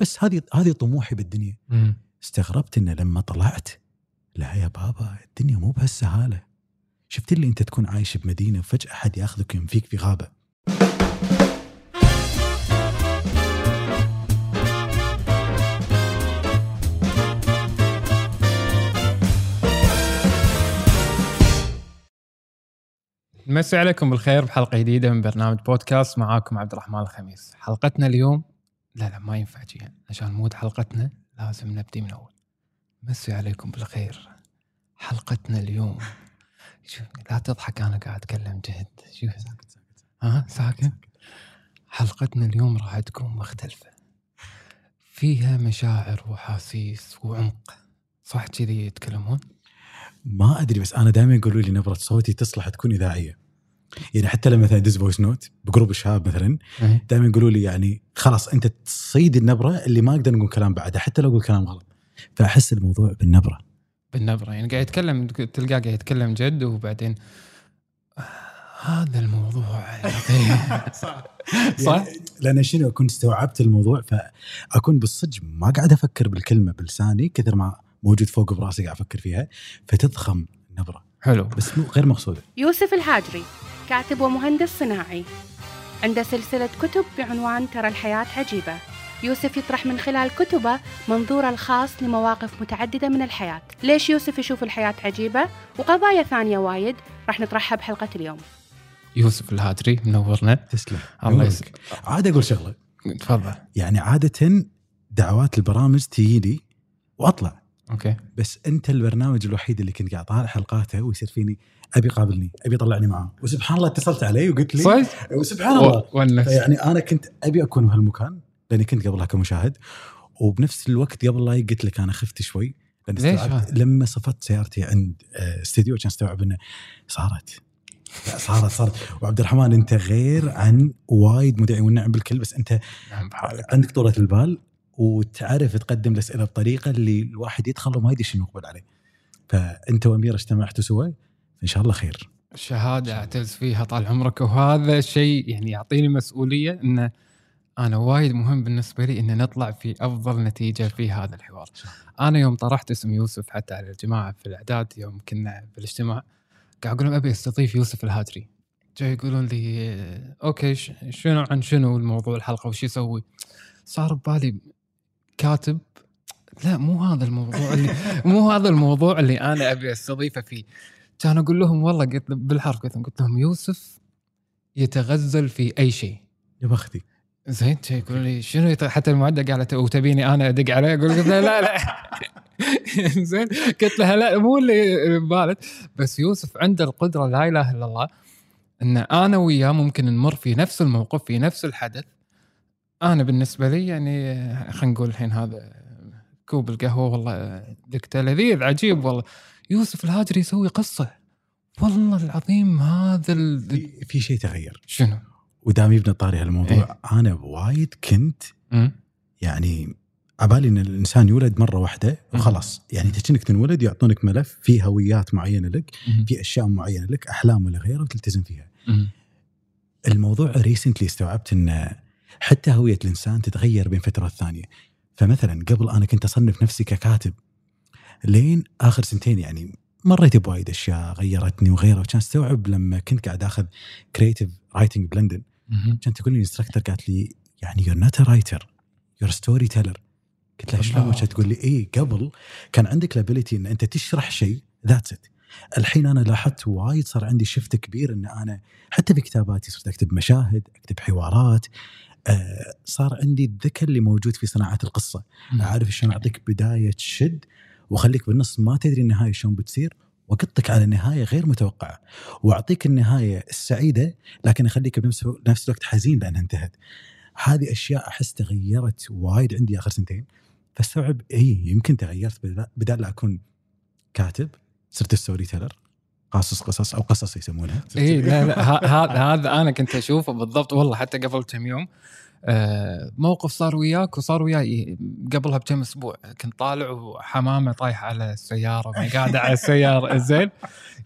بس هذه هذه طموحي بالدنيا. مم. استغربت إنه لما طلعت لا يا بابا الدنيا مو بهالسهالة. شفت اللي أنت تكون عايش بمدينة وفجأة أحد يأخذك وينفيك في غابة؟ نمسي عليكم بالخير بحلقة جديدة من برنامج بودكاست. معاكم عبد الرحمن الخميس. حلقتنا اليوم لا لا ما ينفع جي عشان mood حلقتنا لازم نبدي من أول. مسي عليكم بالخير. حلقتنا اليوم. شوف لا تضحك أنا قاعد أتكلم جد. شوف. ها؟ ساكن حلقتنا اليوم راح تكون مختلفة. فيها مشاعر واحاسيس وعمق. صح كذي يتكلمون؟ ما أدري بس أنا دائما يقولوا لي نبرة صوتي تصلح تكون إذاعية. يعني حتى لما مثلا ادز voice note ب group الشباب مثلا إيه. دائما يقولوا لي يعني خلاص أنت تصيد النبرة اللي ما أقدر نقول كلام بعدها حتى لو أقول كلام غلط. فأحس الموضوع بالنبرة. بالنبرة. يعني قاعد يتكلم تلقاه قاعد يتكلم جد وبعدين آه، هذا الموضوع أخي. صح. يعني لأن شنو؟ أكون استوعبت الموضوع فأكون بالصدق ما قاعد أفكر بالكلمة بلساني كثر ما موجود فوق براسي قاعد أفكر فيها فتضخم النبرة. حلو. بس مو غير مقصوده يوسف الهاجري كاتب ومهندس صناعي. عنده سلسلة كتب بعنوان ترى الحياة عجيبة. يوسف يطرح من خلال كتبه منظوره الخاص لمواقف متعددة من الحياة. ليش يوسف يشوف الحياة عجيبة؟ وقضايا ثانية وايد راح نطرحها بحلقة اليوم. يوسف الهادري منورنا. تسلم. الله. يسلمك. عاد أقول شغلة. تفضل. يعني عادة دعوات البرامج تجي لي وأطلع. okay. بس أنت البرنامج الوحيد اللي كنت قاعد طالع حلقاته ويصير فيني أبي قابلني أبي طلعني معاه. وسبحان الله اتصلت علي وقلت لي صح وسبحان الله. و- يعني أنا كنت أبي أكون بهالمكان لأني كنت قبلها كمشاهد. وبنفس الوقت قبل لا قلت لك أنا خفت شوي ليش؟ لما صفت سيارتي عند آه، استديو كان استوعب إنه صارت. لا صارت صارت. وعبد الرحمن أنت غير عن وايد مذيعين والنعم بالكل بس أنت نعم عندك طولة البال. وتعرف تقدم الأسئلة بطريقة اللي الواحد يدخل وما يدري شنو يقبل عليه. فأنت واميره اجتمعتوا سوا إن شاء الله خير. شهادة اعتز فيها طال عمرك وهذا الشيء يعني يعطيني مسؤولية انه أنا وايد مهم بالنسبة لي إن نطلع في أفضل نتيجة في هذا الحوار. أنا يوم طرحت اسم يوسف حتى على الجماعة في الأعداد يوم كنا في الاجتماع قاعد أقول لهم أبي أستضيف يوسف الهادري. جاي يقولون لي أوكي شنو عن شنو الموضوع الحلقة وش يسوي؟ صار ببالي كاتب لا مو هذا الموضوع اللي مو هذا الموضوع اللي أنا أبي أستضيفه فيه. كان أقول لهم والله قلت بالحرف قلت لهم قلت لهم يوسف يتغزل في أي شيء. يا بختي. زين يقول لي شنو يت- حتى المعدة قالت وتبيني أنا أدق عليه أقول قلت له لا لا زين قلت لها لا مو اللي ببالك بس يوسف عنده القدرة لا إله إلا الله إن أنا وياه ممكن نمر في نفس الموقف في نفس الحدث أنا بالنسبة لي يعني خلينا نقول الحين هذا كوب القهوة والله دكته لذيذ عجيب والله يوسف الهاجري يسوي قصة والله العظيم هذا ال... في, في شيء تغير شنو؟ ودام يبنى طاري هالموضوع أنا وايد كنت؟ يعني عبالي إن الإنسان يولد مرة واحدة وخلاص يعني انت كأنك تنولد يعطونك ملف فيه هويات معينة لك. في أشياء معينة لك أحلام ولا غيره وتلتزم فيها. الموضوع recently استوعبت ان حتى هوية الإنسان تتغير بين فترة والثانيه فمثلا قبل أنا كنت أصنف نفسي ككاتب لين آخر سنتين يعني مريت بوايد أشياء غيرتني وغيرها وكان أستوعب لما كنت قاعد آخذ creative writing بلندن. كانت تقول لي instructor قالت لي يعني you're not writer you're storyteller قلت لها شلون؟ تقول لي اي قبل كان عندك ال ability إن أنت تشرح شيء that's it الحين أنا لاحظت وايد صار عندي shift كبير إن أنا حتى في كتاباتي صرت أكتب مشاهد أكتب حوارات آه صار عندي الذكاء اللي موجود في صناعه القصة مم. أعرف شلون أعطيك بداية تشد وأخليك بالنص ما تدري النهاية شلون بتصير وأقطك على نهاية غير متوقعة وأعطيك النهاية السعيدة لكن أخليك بنفس نفس الوقت حزين لأنها انتهت. هذه أشياء أحس تغيرت وايد عندي آخر سنتين فاستوعب إي يمكن تغيرت بدل- بدال لا أكون كاتب صرت storyteller قاصص قصص أو قصص يسمونها. اي لا لا هذا هذا أنا كنت أشوفه بالضبط والله حتى قبل كم يوم. آه، موقف صار وياك وصار وياي قبلها بكم أسبوع كنت طالع وحمامة طايحة على السيارة قاعدة على السيارة زين.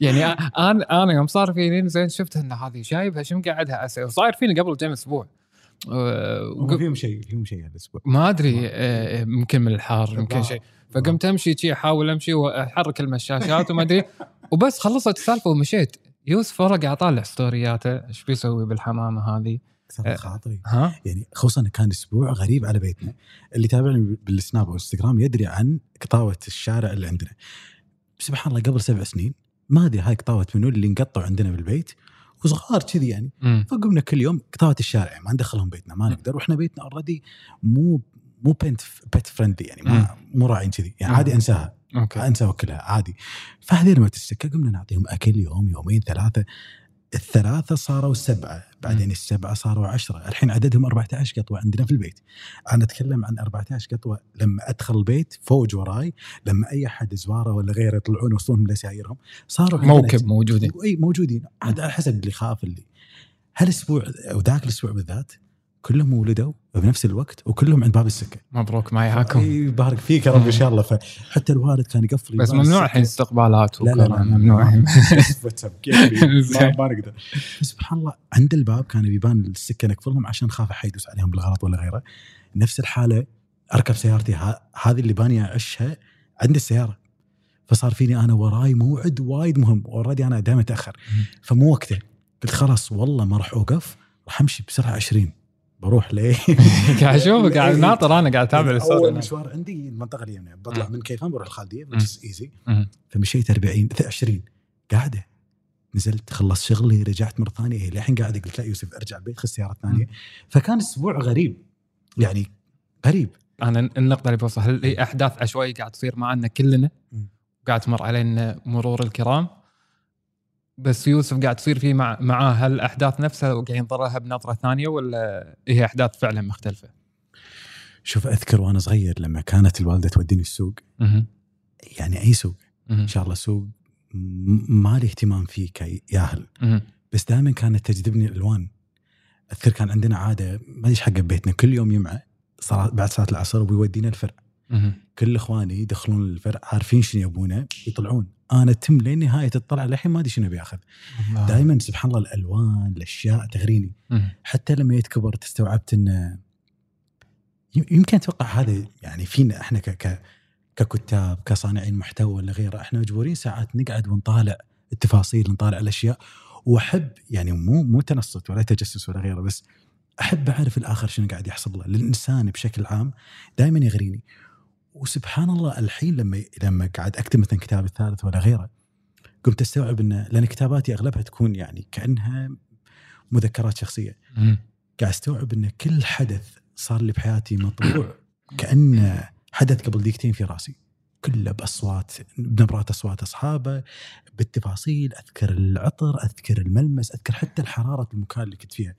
يعني أنا أنا يوم صار فيني زين شفت إن هذه شايبها شو مقعدها وصاير فيني قبل كم أسبوع. آه، هم وق- فيهم شيء فيهم شيء هالاسبوع ما أدري آه، يمكن من الحار يمكن شيء. فقمت أمشي شي أحاول أمشي وأحرك المشاشات وما أدري. وبس خلصت السالفة ومشيت. يوسف ورق قاعد اطالع ستورياته إيش بيسوي بالحمامة هذه؟ كسرت خاطري. ها؟ يعني خصوصا كان أسبوع غريب على بيتنا. اللي تابعني بالسناب والانستغرام يدري عن قطاوة الشارع اللي عندنا. سبحان الله قبل سبع سنين ما أدري هاي قطاوة منو اللي انقطعوا عندنا بالبيت. وصغار كذي يعني. مم. فقمنا كل يوم قطاوة الشارع. ما ندخلهم بيتنا ما نقدر. وإحنا بيتنا already مو مو pet pet friendly يعني ما مو راعين كذي. يعني. عادي أنساها. okay. انسى وكلها عادي. فهذه لما تستكى قمنا نعطيهم أكل يوم يومين ثلاثة. الثلاثة صاروا سبعة. بعدين مم. السبعة صاروا عشرة. الحين عددهم 14 قطوة عندنا في البيت. أنا أتكلم عن 14 قطوة. لما أدخل البيت فوج وراي لما أي أحد زوارة ولا غيره يطلعون يوصلونهم لسايرهم صاروا موكب موجودين. أي موجودين. عاد على حسب اللي خاف اللي. هالأسبوع أو ذاك الأسبوع بالذات كلهم ولدوا بنفس الوقت وكلهم عند باب السكة. مبروك ما ياكم اي يبارك فيك يا رب إن شاء الله. فحتى الوالد كان يقفل بس ممنوع. الحين استقبالات لا لا لا ممنوع. ما, نقدر سبحان الله عند الباب كان بيبان السكة نقفلهم عشان خاف احد يدوس عليهم بالغلط ولا غيره. نفس الحالة أركب سيارتي هذه اللي باني أعيشها عند السيارة. فصار فيني أنا وراي موعد وايد مهم. already أنا دائما أتأخر. فمو وقته. قلت خلاص والله ما راح أوقف راح أمشي بسرعة 20 بروح ليه قاعد أشوفك قاعد ناطر أنا قاعد أتابع أول ال story مشوار عندي المنطقة اليمنى بطلع مم. من كيفان بروح الخالديه مم. فمشيت 40 20 قاعدة. نزلت خلصت شغلي رجعت مرة ثانية. هي للحين قاعدة قلت لا يوسف أرجع البيت خذ السياره الثانية فكان أسبوع غريب. يعني غريب. أنا النقطة اللي بوصلها هل هي أحداث عشوائية قاعد تصير معنا كلنا. قاعد تمر علينا مرور الكرام؟ بس يوسف قاعد تصير فيه مع معاه هل الاحداث نفسها وقاعد ينظرها بنظرة ثانية ولا هي أحداث فعلا مختلفة؟ شوف أذكر وأنا صغير لما كانت الوالدة توديني السوق. يعني أي سوق. إن شاء الله سوق ما لي اهتمام فيه كياهل. بس دائما كانت تجذبني الألوان أذكر كان عندنا عادة ما أدري حق بيتنا كل يوم يمعة صلاة بعد صلاة العصر وبيودينا الفرع. كل إخواني يدخلون الفرع عارفين شنو يبونه يطلعون أنا تم لين نهايه الطلعة للحين ما أدري شنو بياخذ. دائما سبحان الله الألوان الأشياء تغريني. حتى لما يتكبر تستوعبت انه يم- يمكن أتوقع هذا يعني فينا إحنا ك ك ككتاب كصانعين محتوى ولا غيره إحنا مجبورين ساعات نقعد ونطالع التفاصيل نطالع الأشياء. وأحب يعني مو مو تنصت ولا تجسس ولا غيره بس أحب أعرف الآخر شنو قاعد يحصل له. للانسان بشكل عام دائما يغريني. وسبحان الله الحين لما لما قاعد أكتب مثلا كتاب الثالث ولا غيره قمت أستوعب انه لأن كتاباتي أغلبها تكون يعني كأنها مذكرات شخصية. قاعد أستوعب إن كل حدث صار لي بحياتي مطبوع كانه حدث قبل دقيقتين في رأسي. كله بأصوات بنبرات أصوات أصحابه بالتفاصيل أذكر العطر أذكر الملمس أذكر حتى الحرارة المكان اللي كنت فيها.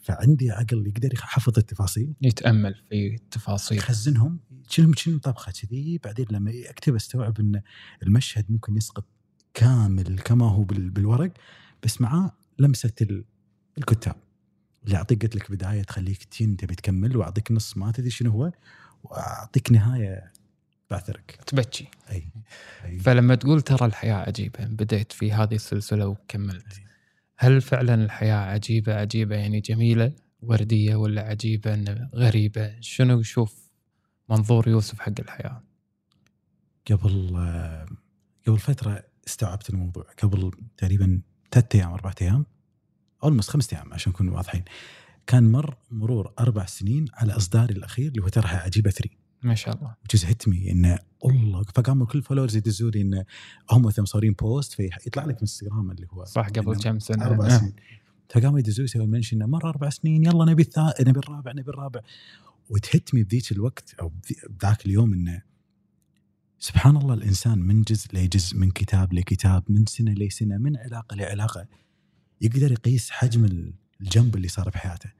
فعندي عقل يقدر يحفظ التفاصيل. يتأمل في التفاصيل. يخزنهم. شنو شنو طبخة كذي؟ بعدين لما أكتب أستوعب إن المشهد ممكن يسقط كامل كما هو بال- بالورق بس معاه لمسة ال- الكتاب. اللي اعطيك قلت لك بداية تخليك تين تبي تكمل وأعطيك نص ما تدري شنو هو وأعطيك نهاية بعثرك تبكي. أي. أي. فلما تقول ترى الحياة عجيبة بديت في هذه السلسلة وكملت. هل فعلا الحياة عجيبة عجيبة يعني جميلة وردية ولا عجيبة إنه غريبة؟ شنو يشوف منظور يوسف حق الحياة؟ قبل قبل فترة استوعبت الموضوع. قبل تقريبا ثلاث أيام أربع أيام اولموست خمسة أيام عشان نكون واضحين كان مر مرور أربع سنين على إصداري الأخير اللي هو ترى عجيبة 3 ما شاء الله. و just hit me انه الله فقاموا كل followers يدزوا لي انه هم مثلا مصورين post فيطلع لك من انستغرام اللي هو صح قبل كم سنة. أربع آه. سنين. فقاموا يدزوا يسوي mention إنه مر أربع سنين يلا نبي الثا... نبي الرابع نبي الرابع. و it hit me بذيك الوقت أو بذاك اليوم انه سبحان الله الإنسان من جزء لجزء من كتاب لكتاب من سنة لسنة من علاقة لعلاقة يقدر يقيس حجم ال jump اللي صار بحياته.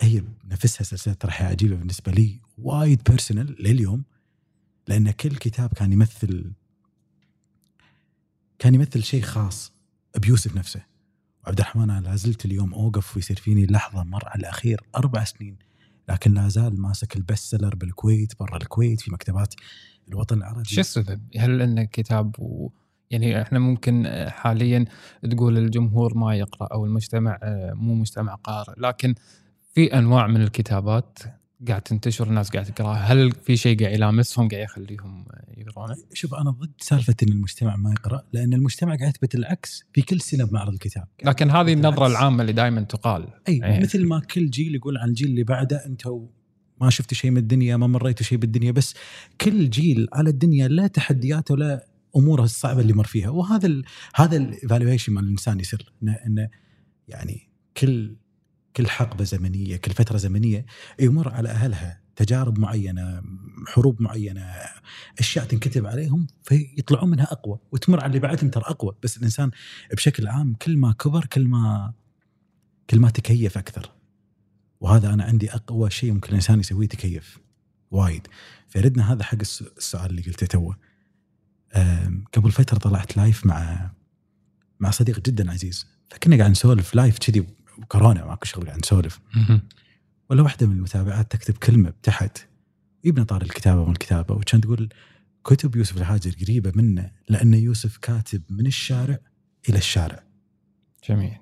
فهي نفسها سلسلة ترى عجيبه بالنسبة لي وايد personal لليوم لأن كل كتاب كان يمثل كان يمثل شيء خاص بيوسف نفسه وعبد الرحمن أنا لا زلت اليوم أوقف ويصير فيني لحظة مر على الأخير أربع سنين لكن لا زال ماسك ال best seller بالكويت برا الكويت في مكتبات الوطن العربي شو السبب؟ هل انه كتاب يعني إحنا ممكن آه، حاليا تقول الجمهور ما يقرأ أو المجتمع آه، مو مجتمع قارئ لكن في أنواع من الكتابات قاعد تنتشر الناس قاعد تقرأها هل في شيء قاعد يلامسهم قاعد يخليهم يقرونه؟ شوف أنا ضد سالفة إن المجتمع ما يقرأ لأن المجتمع قاعد يثبت العكس في كل سنة بمعرض الكتاب لكن هذه النظرة بالعكس. العامة اللي دائما تقال أي إيه. مثل ما كل جيل يقول عن الجيل اللي بعده أنتم ما شفتوا شيء من الدنيا ما مريتوا شيء بالدنيا بس كل جيل على الدنيا لا تحدياته ولا أموره الصعبة اللي مر فيها وهذا ال هذا الايفالويشن مال الإنسان يصير إنه يعني كل كل حقبة زمنية كل فترة زمنية يمر على أهلها تجارب معينة حروب معينة أشياء تنكتب عليهم فيطلعون منها أقوى وتمر على اللي بعدهم ترى أقوى. بس الإنسان بشكل عام كل ما كبر كل ما كل ما تكيف أكثر. وهذا أنا عندي أقوى شيء ممكن الإنسان يسويه تكيف وايد. فردنا هذا حق الس- السؤال اللي قلته توه. قبل فترة طلعت live مع مع صديق جدا عزيز. فكنا قاعد نسولف live كذي كورونا ماكو شغل قاعد نسولف. ولا واحدة من المتابعات تكتب كلمة تحت يبنا طاري الكتابة والكتابه وكانت تقول كتب يوسف الهاجري قريبة منه لأن يوسف كاتب من الشارع إلى الشارع. جميل.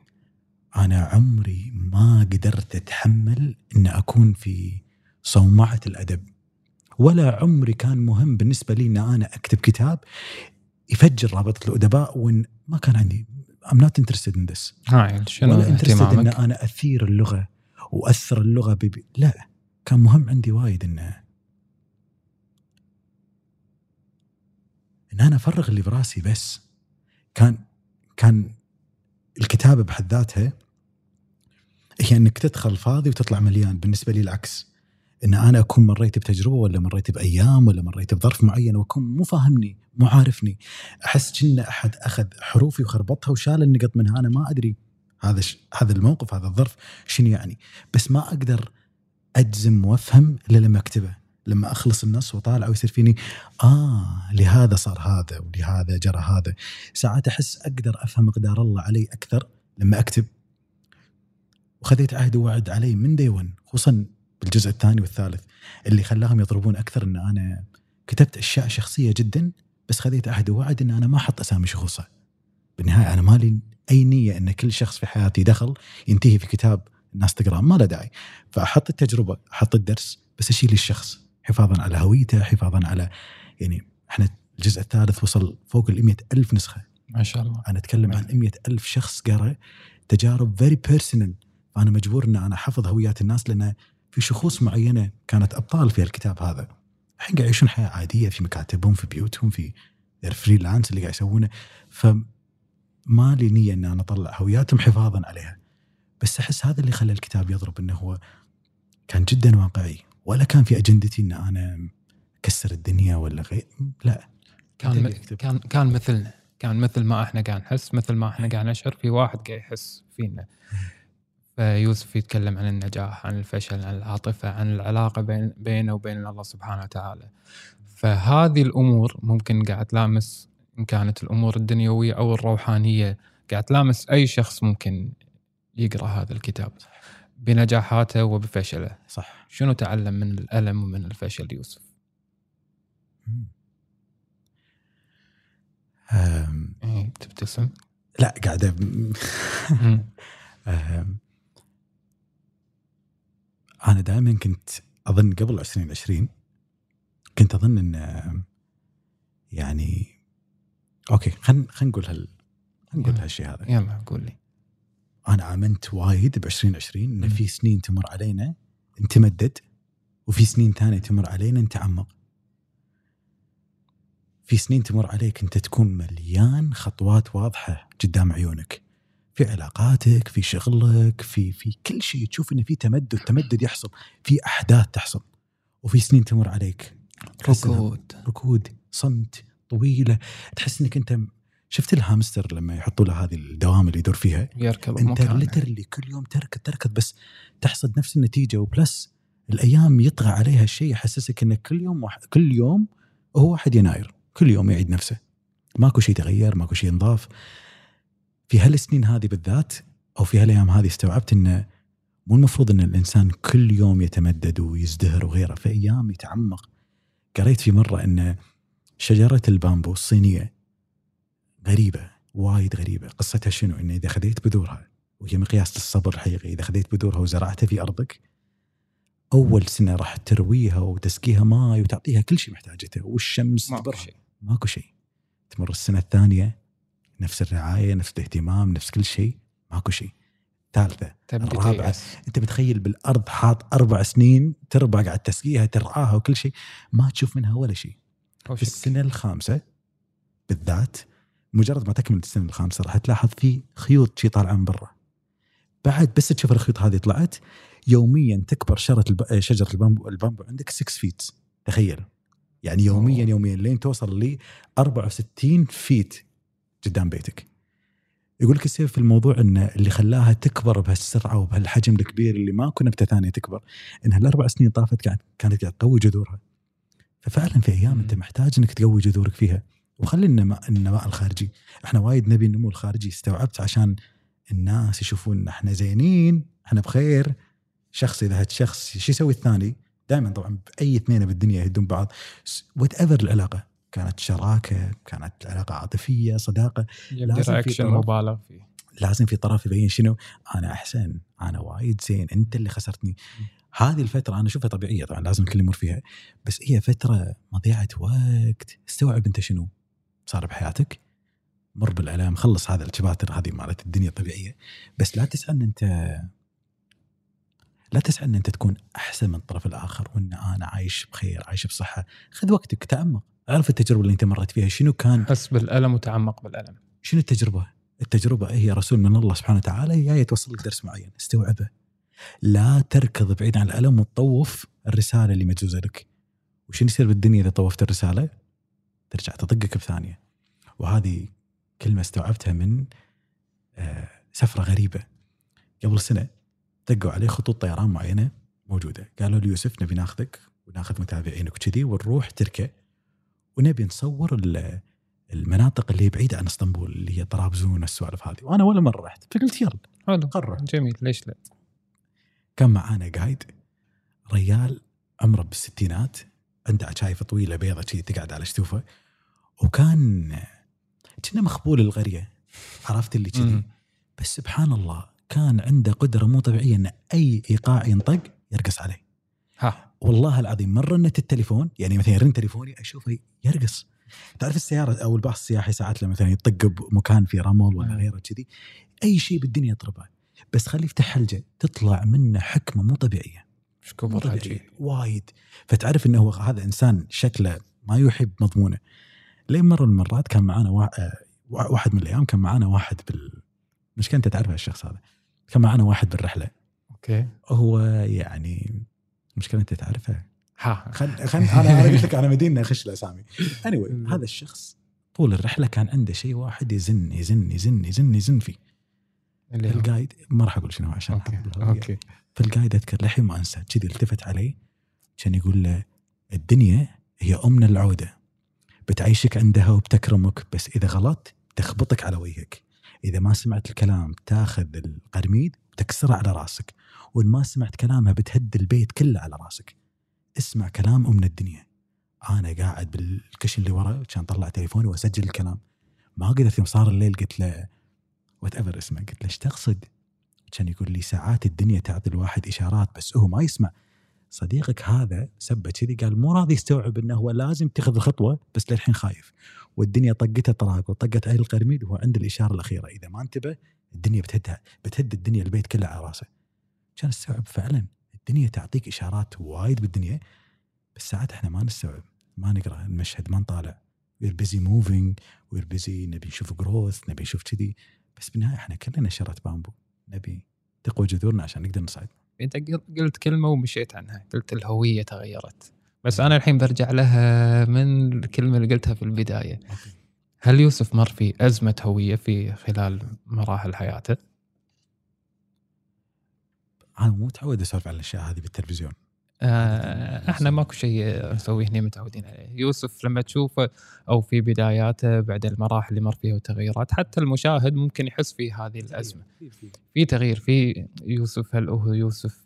أنا عمري ما قدرت أتحمل إن أكون في صومعة الأدب. ولا عمري كان مهم بالنسبة لي إن أنا أكتب كتاب يفجر رابطة الأدباء وإن ما كان عندي I'm not interested in this. هاي شنو ولا interested إن؟ أنا أثير اللغة وأثر اللغة ببي لا كان مهم عندي وايد انه إن أنا أفرغ اللي براسي بس. كان كان الكتابة بحد ذاتها هي إنك تدخل فاضي وتطلع مليان. بالنسبة لي العكس. إن أنا أكون مريت بتجربة ولا مريت بأيام ولا مريت بظرف معين وأكون مو فاهمني مو عارفني. أحس كنا أحد أخذ حروفي وخربطها وشال النقط منها. أنا ما أدري هذا ش... هذا الموقف هذا الظرف شنو يعني. بس ما أقدر أجزم وأفهم إلا لما أكتبه. لما أخلص النص وأطالع ويصير فيني آه لهذا صار هذا ولهذا جرى هذا. ساعات أحس أقدر أفهم مقدار الله علي أكثر لما أكتب. وخذيت عهد ووعد علي من دي 1 خصوصا بالجزء الثاني والثالث اللي خلاهم يضربون أكثر إن أنا كتبت أشياء شخصية جدا بس خذيت عهد ووعد إن أنا ما أحط أسامي شخوصه بالنهاية أنا مالي أي نية إن كل شخص في حياتي دخل ينتهي في كتاب الناس تقراه ما له داعي. فأحط التجربة أحط الدرس بس أشيل الشخص حفاظا على هويته حفاظا على يعني إحنا الجزء الثالث وصل فوق ال ألف نسخة. ما شاء الله. أنا أتكلم عن 100 ألف شخص قرأ تجارب very personal فأنا مجبور إن أنا أحفظ هويات الناس لأن في شخوص معينة كانت أبطال في الكتاب هذا. الحين قاعد يعيشون حياة عادية في مكاتبهم في بيوتهم في ال freelance اللي قاعد يسوونه. فما لي نية ان أنا أطلع هوياتهم حفاظا عليها. بس أحس هذا اللي خلى الكتاب يضرب إنه هو كان جدا واقعي. ولا كان في أجندتي إن أنا أكسر الدنيا ولا غير لا. كان. كان كان مثلنا. كان مثل ما إحنا قاعد نحس مثل ما إحنا قاعد نشعر في واحد قاعد يحس فينا. فيوسف يتكلم عن النجاح عن الفشل عن العاطفة عن العلاقة بين بينه وبين الله سبحانه وتعالى. فهذه الأمور ممكن قاعد تلامس إن كانت الأمور الدنيوية أو الروحانية قاعد تلامس أي شخص ممكن يقرأ هذا الكتاب بنجاحاته وبفشله. صح. شنو تعلم من الألم ومن الفشل يوسف؟ أم، إيه تبتسم. لا قاعدة مم. أم، أنا دائما كنت أظن قبل 2020 كنت أظن إن يعني أوكي خلينا خلينا نقول هال نقول. هالشيء هذا يلا قول لي أنا آمنت وايد ب 2020 إن. في سنين تمر علينا نتمدد وفي سنين ثانية تمر علينا نتعمق في سنين تمر عليك أنت تكون مليان خطوات واضحة قدام عيونك في علاقاتك في شغلك في في كل شيء تشوف انه في تمدد تمدد يحصل في أحداث تحصل وفي سنين تمر عليك. ركود. ركود صمت طويلة. تحس إنك أنت شفت الهامستر لما يحطوا له هذه الدوام اللي يدور فيها؟ يركض أنت literally كل يوم تركض تركض بس تحصد نفس النتيجة و plus الأيام يطغى عليها الشيء يحسسك انك كل يوم واحد كل يوم هو 1 يناير كل يوم يعيد نفسه. ماكو شيء تغير ماكو شيء نضاف في هالسنين هذه بالذات أو في هالأيام هذه استوعبت إنه مو المفروض إن الإنسان كل يوم يتمدد ويزدهر وغيره في أيام يتعمق. قريت في مرة إن شجرة البامبو الصينية غريبة وايد غريبة. قصتها شنو؟ إنه إذا خذيت بذورها وهي مقياس للصبر الحقيقي إذا خذيت بذورها وزرعتها في أرضك أول سنة راح ترويها وتسقيها ماي وتعطيها كل شيء محتاجته والشمس ماكو شيء ماكو شيء تمر السنة الثانية نفس الرعاية نفس الاهتمام نفس كل شيء ماكو شيء ثالثة تبدي الرابعة. تيأس. أنت متخيل بالأرض حاط أربع سنين تربى قاعد تسقيها ترعاها وكل شيء ما تشوف منها ولا شيء في. السنة الخامسة بالذات مجرد ما تكمل السنة الخامسة راح تلاحظ في خيوط شي طالعة من برا بعد بس تشوف الخيوط هذه طلعت يوميا تكبر شجره الب... شجرة البامبو البامبو عندك 6 feet تخيل يعني يوميا أوه. يوميا لين توصل ل 64 فيت قدام بيتك. يقول لك السبب في الموضوع ان اللي خلاها تكبر بهالسرعة وبهالحجم الكبير اللي ما كنا نبته ثانية تكبر إنها الأربع سنين طافت كانت كانت قاعد تقوي جذورها. ففعلا في أيام. أنت محتاج إنك تقوي جذورك فيها. وخلي النماء النماء الخارجي. إحنا وايد نبي النمو الخارجي استوعبت عشان الناس يشوفون إحنا زينين إحنا بخير. شخص إذا هاد شخص شو يسوي الثاني؟ دائما طبعا بأي اثنين بالدنيا يهدون بعض. whatever العلاقة. كانت شراكة كانت علاقة عاطفية صداقة. لازم في. مبالغ فيه. لازم في طرف يبين شنو؟ أنا أحسن أنا وايد زين أنت اللي خسرتني. هذه الفترة أنا أشوفها طبيعية طبعا لازم الكل يمر فيها. بس هي فترة مضيعة وقت. استوعب أنت شنو صار بحياتك؟ مر بالالام خلص هذا ال chapters هذه مالت الدنيا الطبيعية. بس لا تسعى إن أنت لا تسعى إن أنت تكون أحسن من الطرف الآخر وإن أنا عايش بخير عايش بصحة. خذ وقتك تامق اعرف التجربة اللي انت مريت فيها؟ شنو كان؟ حس بالألم وتعمق بالألم. شنو التجربة؟ التجربة هي رسول من الله سبحانه وتعالى جاي توصل لك درس معين استوعبه. لا تركض بعيد عن الألم وتطوف الرسالة اللي مجوزة لك. وشنو يصير بالدنيا إذا طوفت الرسالة؟ ترجع تطقك بثانية. وهذه كلمة استوعبتها من آه، سفرة غريبة. قبل سنة دقوا عليه خطوط طيران معينة موجودة. قالوا لي يوسف نبي ناخذك وناخذ متابعينك وكذي ونروح تركيا ونبي نصور ال- المناطق اللي هي بعيدة عن إسطنبول اللي هي طرابزون السوالف هذه. وأنا ولا مرة رحت فقلت يلا حلو قرر جميل. ليش لا؟ كان معانا قايد ريال عمره بالستينات عنده عشايف طويلة بيضة كذي تقعد على شتوفه. وكان كنا مخبول القريه عرفت اللي كذي. بس سبحان الله كان عنده قدرة مو طبيعية إن أي إيقاع ينطق يرقص عليه. ها. والله العظيم مرة رنت التليفون يعني مثلا يرن تليفوني أشوفه يرقص. تعرف السيارة أو الباص السياحي ساعات لما مثلا يطق بمكان فيه رمل ولا مم. غيره كذي أي شيء بالدنيا يطربه بس خليه يفتح حلجة تطلع منه حكمة مو طبيعية. مو طبيعية وايد. فتعرف إنه هو هذا إنسان شكله ما يحب مضمونه. لين مرة من المرات كان معانا وا- آه، وا- واحد من الأيام كان معانا واحد بال مش انت تعرف الشخص هذا. كان معانا واحد بالرحلة. أوكي. هو يعني مشكلة انت تعرفه ها. خل خل أنا أنا قلت لك أنا مدينة اخش الاسامي anyway مم. هذا الشخص طول الرحلة كان عنده شيء واحد يزن يزن يزن يزن يزن فيه. القايد ما راح أقول شنو عشان أوكي. أوكي. فالقايد أذكر للحين ما أنسى كذي التفت علي كان يقول له الدنيا هي امنا العودة. بتعيشك عندها وبتكرمك بس إذا غلطت تخبطك على وجهك. إذا ما سمعت الكلام تاخذ القرميد وتكسره على رأسك. وإن ما سمعت كلامها بتهد البيت كله على راسك. اسمع كلام امنا الدنيا. أنا قاعد بالكشن اللي ورا كان طلع تليفوني وأسجل الكلام. ما قدرت يوم صار الليل قلت له whatever اسمه قلت له إيش تقصد؟ كان يقول لي ساعات الدنيا تعطي الواحد إشارات بس هو ما يسمع. صديقك هذا سبه كذي قال مو راضي يستوعب إنه هو لازم يتخذ الخطوة بس للحين خايف. والدنيا طقته طراق وطقت عليه القرميد وهو عند الإشارة الأخيرة. إذا ما انتبه الدنيا بتهدها بتهد الدنيا البيت كله على راسه. كان استوعب فعلا. الدنيا تعطيك إشارات وايد بالدنيا بس ساعات إحنا ما نستوعب ما نقرأ المشهد ما نطالع. we're busy moving we're busy نبي نشوف growth نبي نشوف كذي. بس بالنهاية إحنا كلنا شجره بامبو نبي تقوى جذورنا عشان نقدر نصعد. إنت قل- قلت كلمة ومشيت عنها. قلت الهوية تغيرت. بس أنا الحين برجع لها من الكلمة اللي قلتها في البداية. هل يوسف مر في أزمة هوية في خلال مراحل حياته؟ أنا مو متعود أسولف عن الأشياء هذه بالتلفزيون. آه، إحنا ماكو شيء نسويه هنا متعودين عليه. يوسف لما تشوفه أو في بداياته بعد المراحل اللي مر فيها وتغيرات حتى المشاهد ممكن يحس في هذه الأزمة. في تغيير في يوسف هل هو يوسف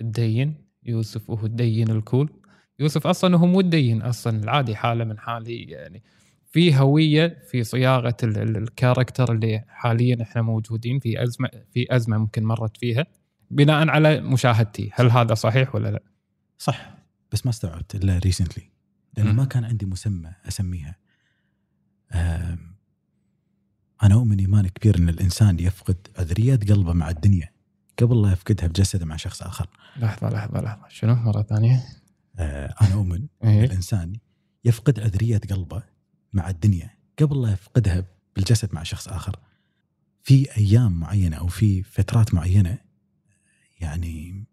الدين يوسف هو الدين الكول. يوسف أصلا هو مو الدين أصلا العادي حاله من حالي يعني. في هوية في صياغة ال- ال- الكاركتر اللي حاليا إحنا موجودين في أزمة في أزمة ممكن مرت فيها. بناء على مشاهدتي هل هذا صحيح ولا لا؟ صح بس ما استوعبت إلا ريسنتلي لأن مم. ما كان عندي مسمى أسميها أنا أؤمن إيمان كبير إن الإنسان يفقد أذريات قلبه مع الدنيا قبل لا يفقدها بجسده مع شخص آخر لحظة لحظة لحظة شنو مرة ثانية؟ آه، أنا أؤمن إيه؟ الإنسان يفقد اذريه قلبه مع الدنيا قبل لا يفقدها بالجسد مع شخص آخر. في أيام معينة أو في فترات معينة يعني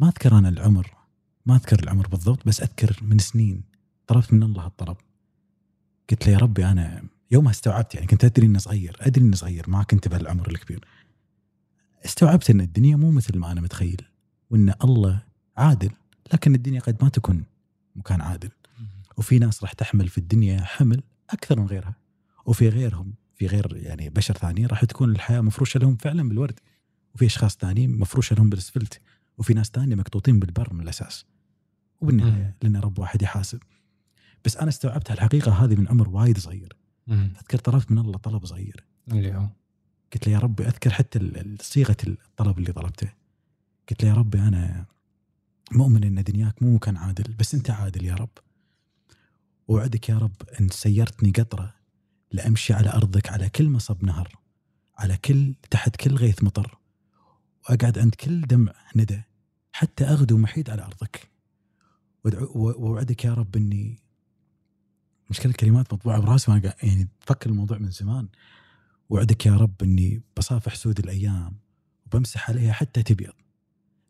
ما أذكر أنا العمر ما أذكر العمر بالضبط بس أذكر من سنين طلبت من الله الطلب. قلت له يا ربي أنا يومها استوعبت يعني كنت أدري إني صغير أدري إني صغير ما كنت بهالعمر الكبير. استوعبت إن الدنيا مو مثل ما أنا متخيل وإن الله عادل لكن الدنيا قد ما تكون مكان عادل. وفي ناس راح تحمل في الدنيا حمل أكثر من غيرها وفي غيرهم في غير يعني بشر ثانيين راح تكون الحياة مفروشة لهم فعلا بالورد وفي أشخاص ثانيين مفروشه لهم بالاسفلت وفي ناس ثانية مقطوطين بالبر من الأساس. وبالنهاية لأن رب واحد يحاسب. بس أنا استوعبت الحقيقة هذه من عمر وايد صغير. أذكر طلبت من الله طلب صغير. اللي هو؟ قلت له يا ربي أذكر حتى صيغة الطلب اللي طلبته. قلت له يا ربي أنا مؤمن إن دنياك مو مكان عادل بس أنت عادل يا رب. وعدك يا رب إن سيرتني قطرة لأمشي على أرضك على كل مصب نهر على كل تحت كل غيث مطر. وأقعد عند كل دمع ندى حتى أغدو محيد على أرضك. وأدعو- و- ووعدك يا رب إني مشكلة الكلمات مطبوعة براسي قاعد- يعني بفكر الموضوع من زمان. وعدك يا رب إني بصافح سود الأيام وبمسح عليها حتى تبيض.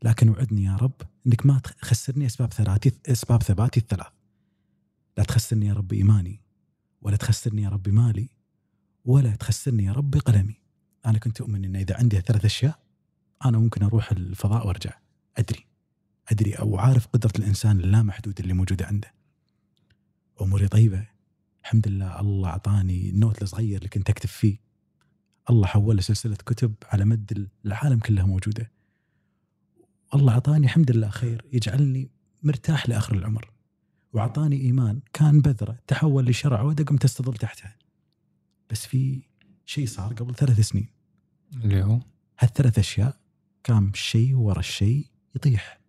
لكن وعدني يا رب إنك ما تخسرني أسباب ثباتي أسباب ثباتي الثلاث. لا تخسرني يا رب إيماني ولا تخسرني يا رب مالي ولا تخسرني يا رب قلمي. أنا كنت أؤمن إن إذا عندي ثلاث أشياء أنا ممكن أروح الفضاء وأرجع. أدري. أدري أو عارف قدرة الإنسان اللامحدود اللي موجودة عنده. أموري طيبة. الحمد لله الله أعطاني النوت الصغير اللي كنت أكتب فيه. الله حول لي سلسلة كتب على مد العالم كلها موجودة. الله أعطاني الحمد لله خير يجعلني مرتاح لآخر العمر. وأعطاني إيمان. كان بذرة تحول لشرع عوده قمت أستظل تحتها. بس في شيء صار قبل ثلاث سنين. اللي هو؟ هالثلاث أشياء كان شيء ورا الشيء يطيح.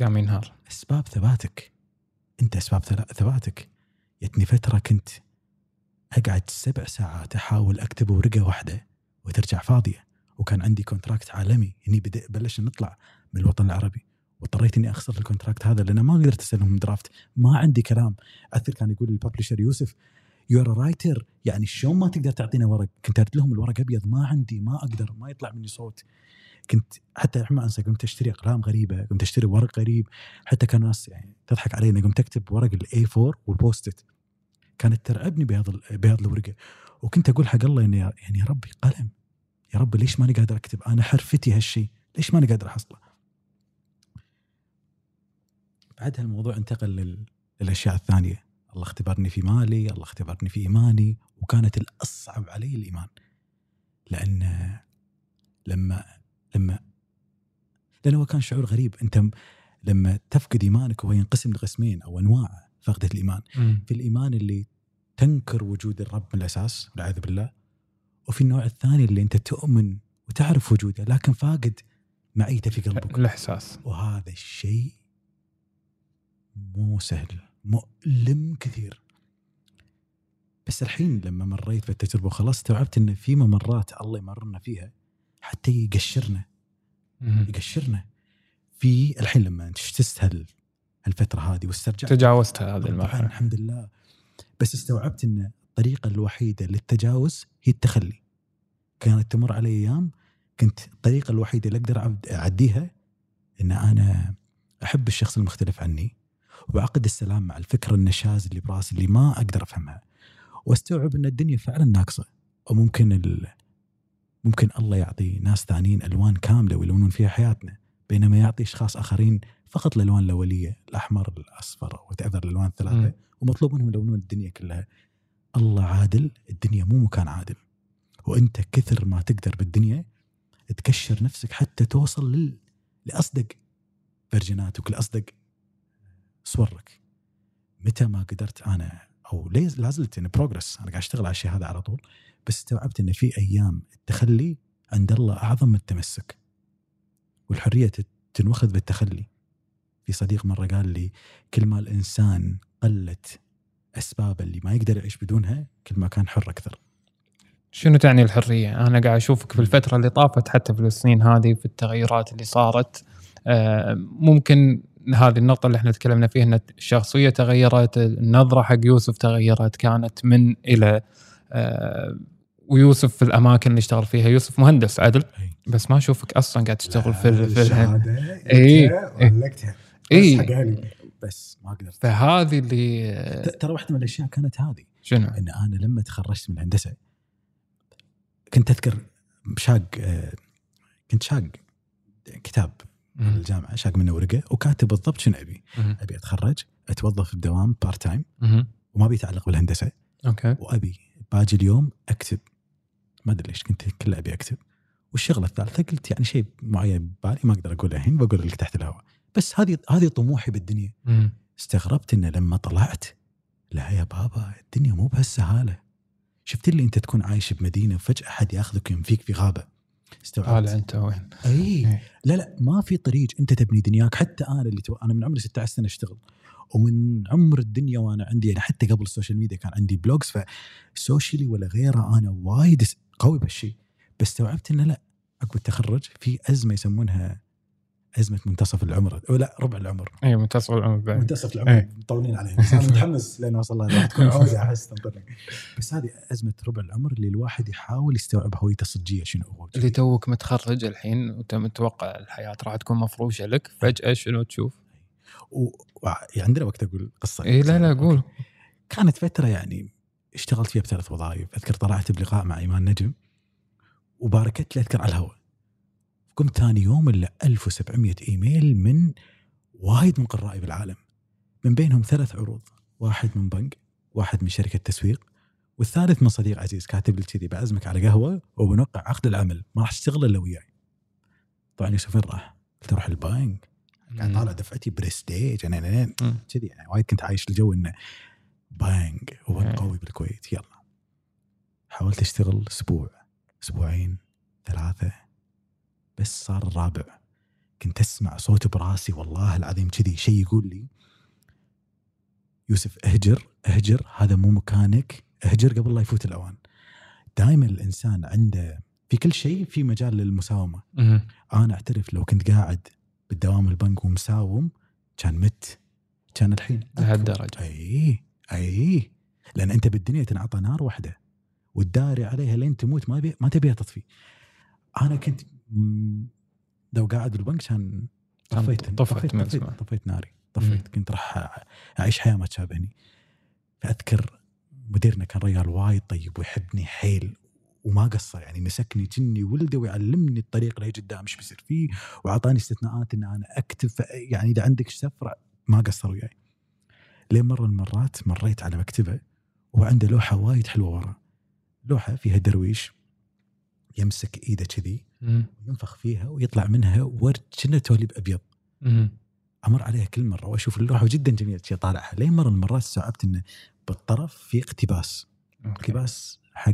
قام ينهار. أسباب ثباتك. أنت أسباب ثباتك. جتني فترة كنت أقعد سبع ساعات أحاول أكتب ورقة واحدة وترجع فاضية وكان عندي contract عالمي. هني بدأ بلش نطلع من الوطن العربي واضطريت إني أخسر ال contract هذا لأن ما قدرت أسلمهم draft ما عندي كلام. أثر كان يقول ال publisher يوسف you're a writer يعني شلون ما تقدر تعطينا ورق؟ كنت أرد لهم الورق أبيض ما عندي ما أقدر ما يطلع مني صوت. كنت حتى ما أنسى قمت أشتري أقلام غريبة قمت أشتري ورق غريب. حتى كان ناس يعني تضحك علي اني قمت أكتب ورق الاي 4 والبوستت كانت ترعبني بهذا بهذه الورقة. وكنت أقول حق الله يا- يعني يا ربي قلم. يا رب ليش ماني قادر أكتب؟ أنا حرفتي هالشيء ليش ماني قادر أحصله؟ بعدها الموضوع انتقل لل... للأشياء الثانية. الله اختبرني في مالي الله اختبرني في إيماني وكانت الأصعب علي الإيمان. لأن لما لما لأنه هو كان شعور غريب. أنت م- لما تفقد إيمانك هو ينقسم لقسمين أو أنواع فقدة الإيمان. مم. في الإيمان اللي تنكر وجود الرب من الأساس والعياذ بالله وفي النوع الثاني اللي أنت تؤمن وتعرف وجوده لكن فاقد معيته في قلبك. الإحساس. وهذا الشيء مو سهل. مؤلم كثير. بس الحين لما مريت بالتجربة وخلاص استوعبت إن في ممرات الله يمرنا فيها حتى يقشرنا. يقشرنا. في الحين لما اجتزت هال الفترة هذه واسترجعت. تجاوزت هذه المرحلة. الحمد لله. بس استوعبت إن الطريقة الوحيدة للتجاوز هي التخلي. كانت تمر علي أيام كنت الطريقة الوحيدة اللي أقدر أعديها إن أنا أحب الشخص المختلف عني. وأعقد السلام مع الفكرة النشاز اللي براسي اللي ما أقدر أفهمها. وأستوعب أن الدنيا فعلا ناقصة وممكن ال... ممكن الله يعطي ناس ثانيين ألوان كاملة ويلونون فيها حياتنا بينما يعطي أشخاص آخرين فقط الألوان الأولية الأحمر الأصفر وتعذر الألوان الثلاثة. ومطلوب منهم يلونون الدنيا كلها. الله عادل الدنيا مو مكان عادل. وأنت كثر ما تقدر بالدنيا تكشر نفسك حتى توصل لل... لأصدق فيرجناتك لأصدق صورك. متى ما قدرت أنا أو ليه لا زلت إن بروجرس أنا قاعد أشتغل على الشيء هذا على طول بس استوعبت إن في أيام التخلي عند الله أعظم من التمسك. والحرية تنوخذ بالتخلي. في صديق مرة قال لي كل ما الإنسان قلت أسباب اللي ما يقدر يعيش بدونها كل ما كان حر أكثر. شنو تعني الحرية؟ أنا قاعد أشوفك في الفترة اللي طافت حتى في السنين هذه في التغيرات اللي صارت آه، ممكن هذه النقطة اللي إحنا تكلمنا فيها إن الشخصية تغيرت، النظرة حق يوسف تغيرت، كانت من إلى آه، ويوسف في الأماكن اللي اشتغل فيها، يوسف مهندس عدل. بس ما أشوفك أصلا قاعد تشتغل في في ولقتها إيه. بس ما قدرت. فهذه اللي آه، ترى واحدة من الأشياء كانت هذه. شنو؟ إن أنا لما تخرجت من الهندسه كنت أذكر شاق آه، كنت شاق كتاب. من مم. الجامعة شاق منه ورقة وكاتب بالضبط شنو أبي. مم. أبي أتخرج أتوظف بدوام part time. وما بيتعلق بالهندسة. okay. وأبي باجي اليوم أكتب. ما أدري ليش كنت كله أبي أكتب. والشغلة الثالثة قلت يعني شيء معين ببالي ما أقدر أقوله الحين بقول لك تحت الهواء. بس هذه هذه طموحي بالدنيا. مم. استغربت إنه لما طلعت لا يا بابا الدنيا مو بهالسهالة. شفت اللي أنت تكون عايش بمدينة وفجأة أحد ياخذك وينفيك في غابة. استوعبت. طالع أنت وين؟ إي. إيه. لا لا ما في طريق أنت تبني دنياك. حتى أنا اللي تو... أنا من عمري 16 سنة أشتغل. ومن عمر الدنيا وأنا عندي يعني حتى قبل ال social media كان عندي blogs ف socially ولا غيره أنا وايد قوي بهالشيء بس استوعبت إنه لا عقب التخرج في أزمة يسمونها ازمه منتصف العمر. أو لا ربع العمر. اي متصل العمر بعد. منتصف. العمر. مطولين عليه. بس أنا متحمس لين اوصل لها. راح تكون عوده أحس تنطرني بس هذه ازمه ربع العمر اللي الواحد يحاول يستوعب هويته الصجية شنو هو. اللي توك متخرج الحين وانت متوقع الحياة راح تكون مفروشة لك فجأة شنو تشوف؟ و... و... يعني عندنا وقت أقول قصة. اي لا لا قول. كانت فترة يعني اشتغلت فيها بثلاث وظائف. أذكر طلعت بلقاء مع إيمان نجم وباركت لي أذكر على الهواء. قمت ثاني يوم إلا 1700 إيميل من وايد من قرائي بالعالم من بينهم ثلاث عروض واحد من بنك واحد من شركة تسويق والثالث من صديق عزيز كاتب لي كذي بعزمك على قهوة وبنوقع عقد العمل ما راح تشتغل إلا وياي طبعا يوسف وين راح؟ قلت أروح البنك قاعد طالع دفعتي برستيج أنا. كذي يعني وايد كنت عايش الجو إنه بانج وبنك إيه. قوي بالكويت يلا حاولت أشتغل أسبوع أسبوعين ثلاثة بس صار الرابع كنت أسمع صوت براسي والله العظيم كذي. شيء يقول لي يوسف اهجر اهجر هذا مو مكانك اهجر قبل لا يفوت الأوان. دائما الإنسان عنده في كل شيء في مجال للمساومة. أنا أعترف لو كنت قاعد بالدوام البنك ومساوم كان مت. كان الحين لهالدرجة. أي أي. لأن أنت بالدنيا تنعطى نار واحدة وتداري عليها لين تموت ما بي ما تبيها تطفي. أنا كنت لو قاعد بالبنك كان طفيت طفيت, طفيت, ناري طفيت كنت راح أعيش حياة ما تشابهني فأذكر مديرنا كان رجال وايد طيب ويحبني حيل وما قصر يعني مسكني كني ولده ويعلمني الطريق اللي قدام إيش بيصير فيه وأعطاني استثناءات ان أنا اكتب يعني إذا عندك سفرة ما قصر وياي. لين مرة من المرات مريت على مكتبة وهو عنده لوحة وايد حلوة ورا. لوحة فيها درويش يمسك إيده كذي. وينفخ فيها ويطلع منها ورد كأنه توليب ابيض. مم. أمر عليها كل مرة وأشوف اللوحه جدا جميله شي طالعها. لين مرة من المرات استوعبت إنه بالطرف في اقتباس. okay. اقتباس حق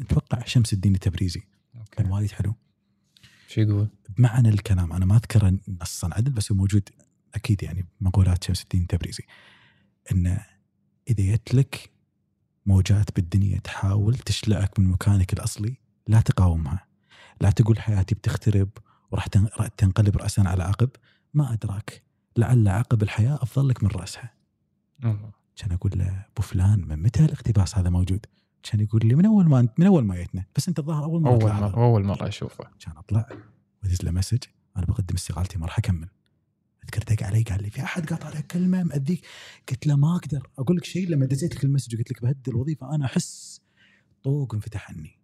أتوقع شمس الدين التبريزي. كان okay. وايد حلو. شو يقول؟ بمعنى الكلام أنا ما أذكر نصا عدل بس هو موجود أكيد يعني مقولات شمس الدين التبريزي. انه إذا جت لك موجات بالدنيا تحاول تشلعك من مكانك الأصلي لا تقاومها. لا تقول حياتي بتخترب وراح تن- راح تنقلب راسا على عقب؟ ما أدراك. لعل عقب الحياة أفضل لك من رأسها. الله. كان أقول له أبو فلان من متى الاقتباس هذا موجود؟ كان يقول لي من أول ما من أول ما جيتنا. بس أنت الظاهر أول مرة أول تلاحظها. مرة أول مرة أشوفه. كان أطلع وادز له مسج أنا بقدم استقالتي ما راح أكمل. أذكر دق علي قال لي في أحد قاطع لك كلمة مأذيك؟ قلت له ما أقدر. أقول لك شيء لما دزيت لك ال message وقلت لك بهدي الوظيفة أنا أحس طوق انفتح عني.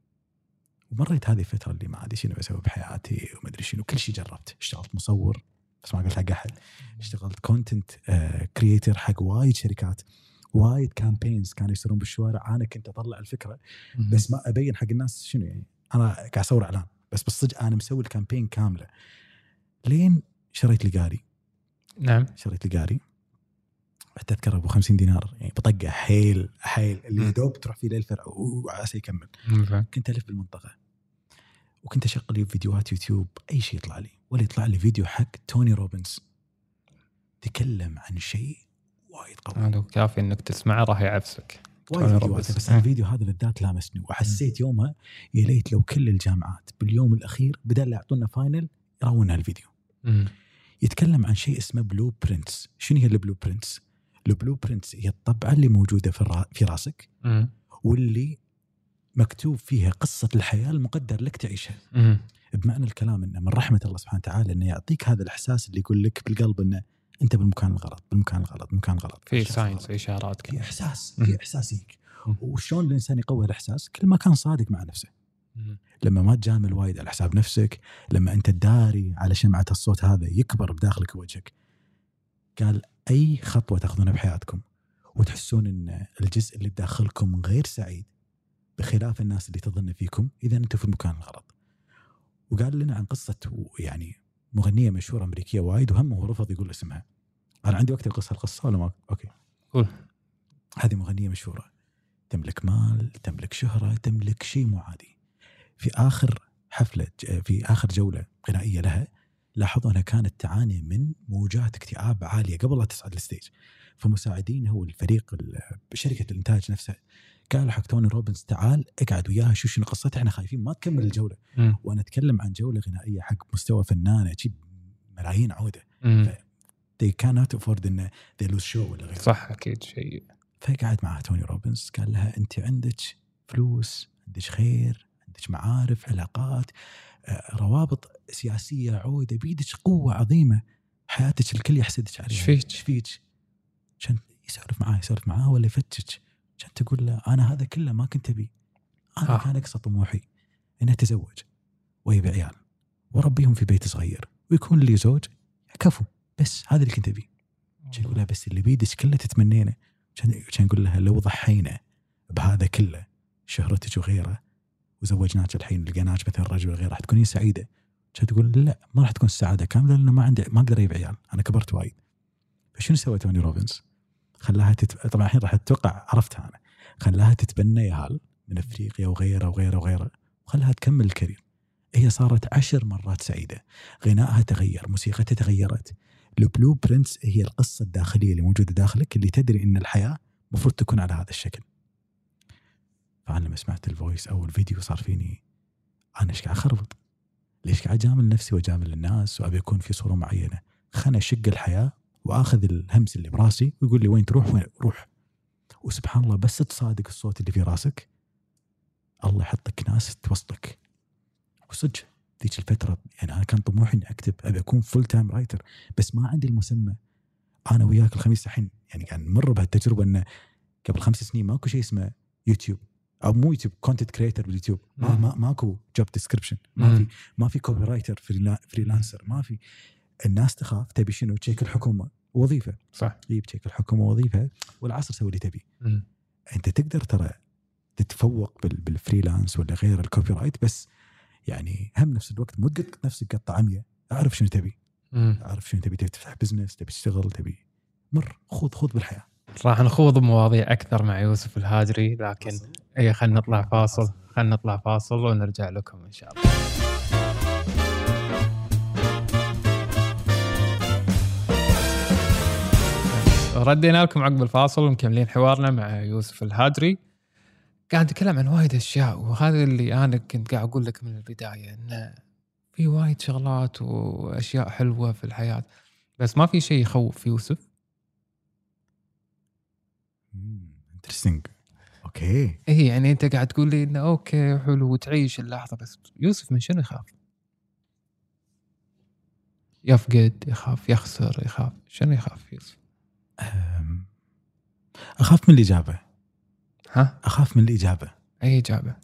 ومريت هذه الفترة اللي ما ادري شنو بسوي بحياتي وما أدري شنو. كل شيء جربت. اشتغلت مصور بس ما قلت حق احد اشتغلت content creator حق وايد شركات. وايد campaigns كانوا يصيرون بالشوارع. أنا كنت أطلع الفكرة بس ما أبين حق الناس شنو يعني. أنا قاعد أصور إعلان بس بالصدق أنا مسوي ال campaign كاملة. لين شريت لي قاري. نعم. شريت لي قاري. تذكره أبو 50 دينار يعني بطقة حيل حيل اللي. يا دوب تروح فيه للفرع وعسى يكمل. كنت ألف بالمنطقة. وكنت أشغل لي فيديوهات يوتيوب أي شيء يطلع لي. ولا يطلع لي فيديو حق توني روبنز. تكلم عن شيء وايد قوي. هذا كافي إنك تسمعه راح يعفسك. وايد. بس. الفيديو هذا بالذات لامسني وحسيت يومها يا ليت لو كل الجامعات باليوم الأخير بدل لا يعطونا final يراونا الفيديو مم. يتكلم عن شيء اسمه blueprints شنو هي ال blueprints ال blueprints هي الطبعة اللي موجودة في في راسك. واللي مكتوب فيها قصة الحياة المقدر لك تعيشها. بمعنى الكلام إنه من رحمة الله سبحانه وتعالى إنه يعطيك هذا الإحساس اللي يقول لك بالقلب إنه أنت بالمكان الغلط بالمكان الغلط بالمكان الغلط في signs. إشارات في إحساس. في إحساس يجيك مم. وشلون الإنسان يقوي الإحساس كل ما كان صادق مع نفسه. لما ما تجامل وايد على حساب نفسك لما أنت تداري على شمعة الصوت هذا يكبر بداخلك وجهك قال أي خطوة تأخذونها بحياتكم وتحسون إن الجزء اللي بداخلكم غير سعيد بخلاف الناس اللي تظن فيكم إذا أنتم في المكان الغلط. وقال لنا عن قصة يعني مغنية مشهورة أمريكية وايد وهم هو رفض يقول اسمها. أنا عندي وقت القصة القصة ولا ما okay. قول. هذه مغنية مشهورة. تملك مال تملك شهرة تملك شيء مو عادي في آخر حفلة في آخر جولة غنائية لها لاحظوا أنها كانت تعاني من موجات اكتئاب عالية قبل لا تصعد ال stage فمساعدين هو الفريق ال- شركة الإنتاج نفسها. قالوا حق توني روبنز تعال اقعد وياها شو شنو قصتها إحنا خايفين ما تكمل الجولة. وأنا أتكلم عن جولة غنائية حق مستوى فنانة شي ملايين عودة. they cannot afford إن they lose show ولا غيره. صح أكيد شيء. فقعد معها توني روبنز قال لها أنت عندك فلوس عندك خير عندك معارف علاقات آه، روابط سياسية عودة بيدك قوة عظيمة حياتك الكل يحسدك عليها إيش فيك؟ إيش فيك؟ كان يسولف معاه يسولف معاه ولا يفتش كان تقول له أنا هذا كله ما كنت أبي أنا آه. كان أقصى طموحي إني أتزوج ويبي عيال وأربيهم في بيت صغير ويكون لي زوج كفو بس هذا اللي كنت ابيه كان يقول لها بس اللي بيدك كله تتمنينه كان يقول لها لو ضحينا بهذا كله شهرتك وغيره وزوجناك الحين لقيناك مثلا رجل غيره راح تكونين سعيدة. تقول؟ لا ما راح تكون السعاده كاملة لأنه ما عندي ما أقدر أجيب عيال. أنا كبرت وايد. فشنو سوى توني روبنز؟ خلاها تت... طبعا الحين راح أتوقع عرفتها أنا. خلاها تتبنى ياهال من أفريقيا وغيره وغيره وغيره وخلاها تكمل ال career. هي صارت عشر مرات سعيدة. غنائها تغير موسيقتها تغيرت. ال blueprints هي القصة الداخلية اللي موجودة داخلك اللي تدري إن الحياة المفروض تكون على هذا الشكل. فانا لما سمعت ال voice أو الفيديو صار فيني أنا إيش قاعد أخربط؟ ليش قاعد أجامل نفسي وأجامل الناس وأبي اكون في صورة معينة؟ خلنا أشق الحياة وأخذ الهمس اللي براسي ويقول لي وين تروح وين روح. وسبحان الله بس تصادق الصوت اللي في راسك الله يحطك ناس توسطك. وصدق ذيك الفترة يعني أنا كان طموحي إني أكتب أبي أكون full time writer بس ما عندي المسمى أنا وياك الخميس الحين يعني قاعد نمر بهالتجربة إنه قبل خمس سنين ماكو شيء اسمه يوتيوب أو مو يوتيوب content creator باليوتيوب. ما. ما ماكو job description ما. في ما في copywriter freelancer ما في. الناس تخاف تبي شنو؟ تشيك الحكومة. وظيفة. صح. جيب تشيك الحكومة وظيفة. والعصر سوي اللي تبي. أنت تقدر ترى تتفوق بال- بال freelance ولا غير ال copywrite بس يعني هم نفس الوقت مو تقط نفسك قطه عمياء أعرف شنو تبي. أعرف شنو تبي. تبي تفتح business تبي تشتغل تبي مر. خوض خوض بالحياة. راح نخوض مواضيع أكثر مع يوسف الهاجري لكن اي خلينا نطلع فاصل. خلينا نطلع فاصل ونرجع لكم إن شاء الله. ردينا لكم عقب الفاصل ومكملين حوارنا مع يوسف الهاجري قاعد نتكلم عن وايد أشياء وهذا اللي أنا كنت قاعد أقول لك من البداية انه في وايد شغلات وأشياء حلوة في الحياة. بس ما في شيء يخوف في يوسف interesting okay اي يعني أنت قاعد تقول لي إنه أوكي حلو وتعيش اللحظة بس يوسف من شنو يخاف؟ يفقد يخاف يخسر يخاف شنو يخاف يوسف؟ أخاف من الإجابة ها؟ أخاف من الإجابة أي إجابة؟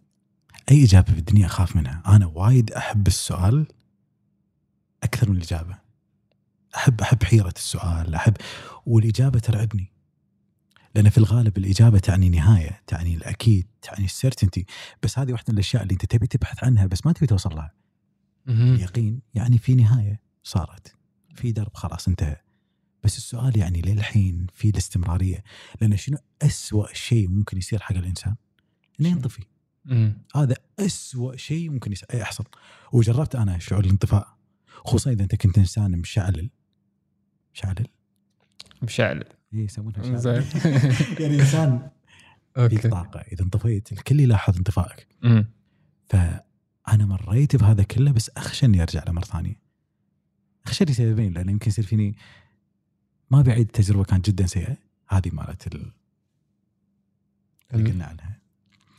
أي إجابة في الدنيا أخاف منها أنا وايد أحب السؤال أكثر من الإجابة أحب أحب حيرة السؤال أحب والإجابة ترعبني لأن في الغالب الإجابة تعني نهاية تعني الأكيد تعني السيرتنتي بس هذه واحدة من الأشياء اللي أنت تبي تبحث عنها بس ما تبي توصل لها. اليقين يعني في نهاية صارت في درب خلاص انتهى بس السؤال يعني للحين في الاستمرارية لأن شنو أسوأ شيء ممكن يصير حق الإنسان؟ إنه؟ ينطفي. هذا أسوأ شيء ممكن يحصل وجربت أنا شعور الانطفاء خصوصا إذا أنت كنت إنسان مشعلل مشعلل مشعل اي يسمونها زين. يعني إنسان فيك طاقة. إذا انطفيت الكل يلاحظ انطفائك. فأنا مريت بهذا كله بس اخشى اني أرجع له مرة ثانية. اخشى لسببين لأن يمكن يصير فيني ما بعيد تجربة كانت جدا سيئة. هذه مالت ال- اللي قلنا عنها.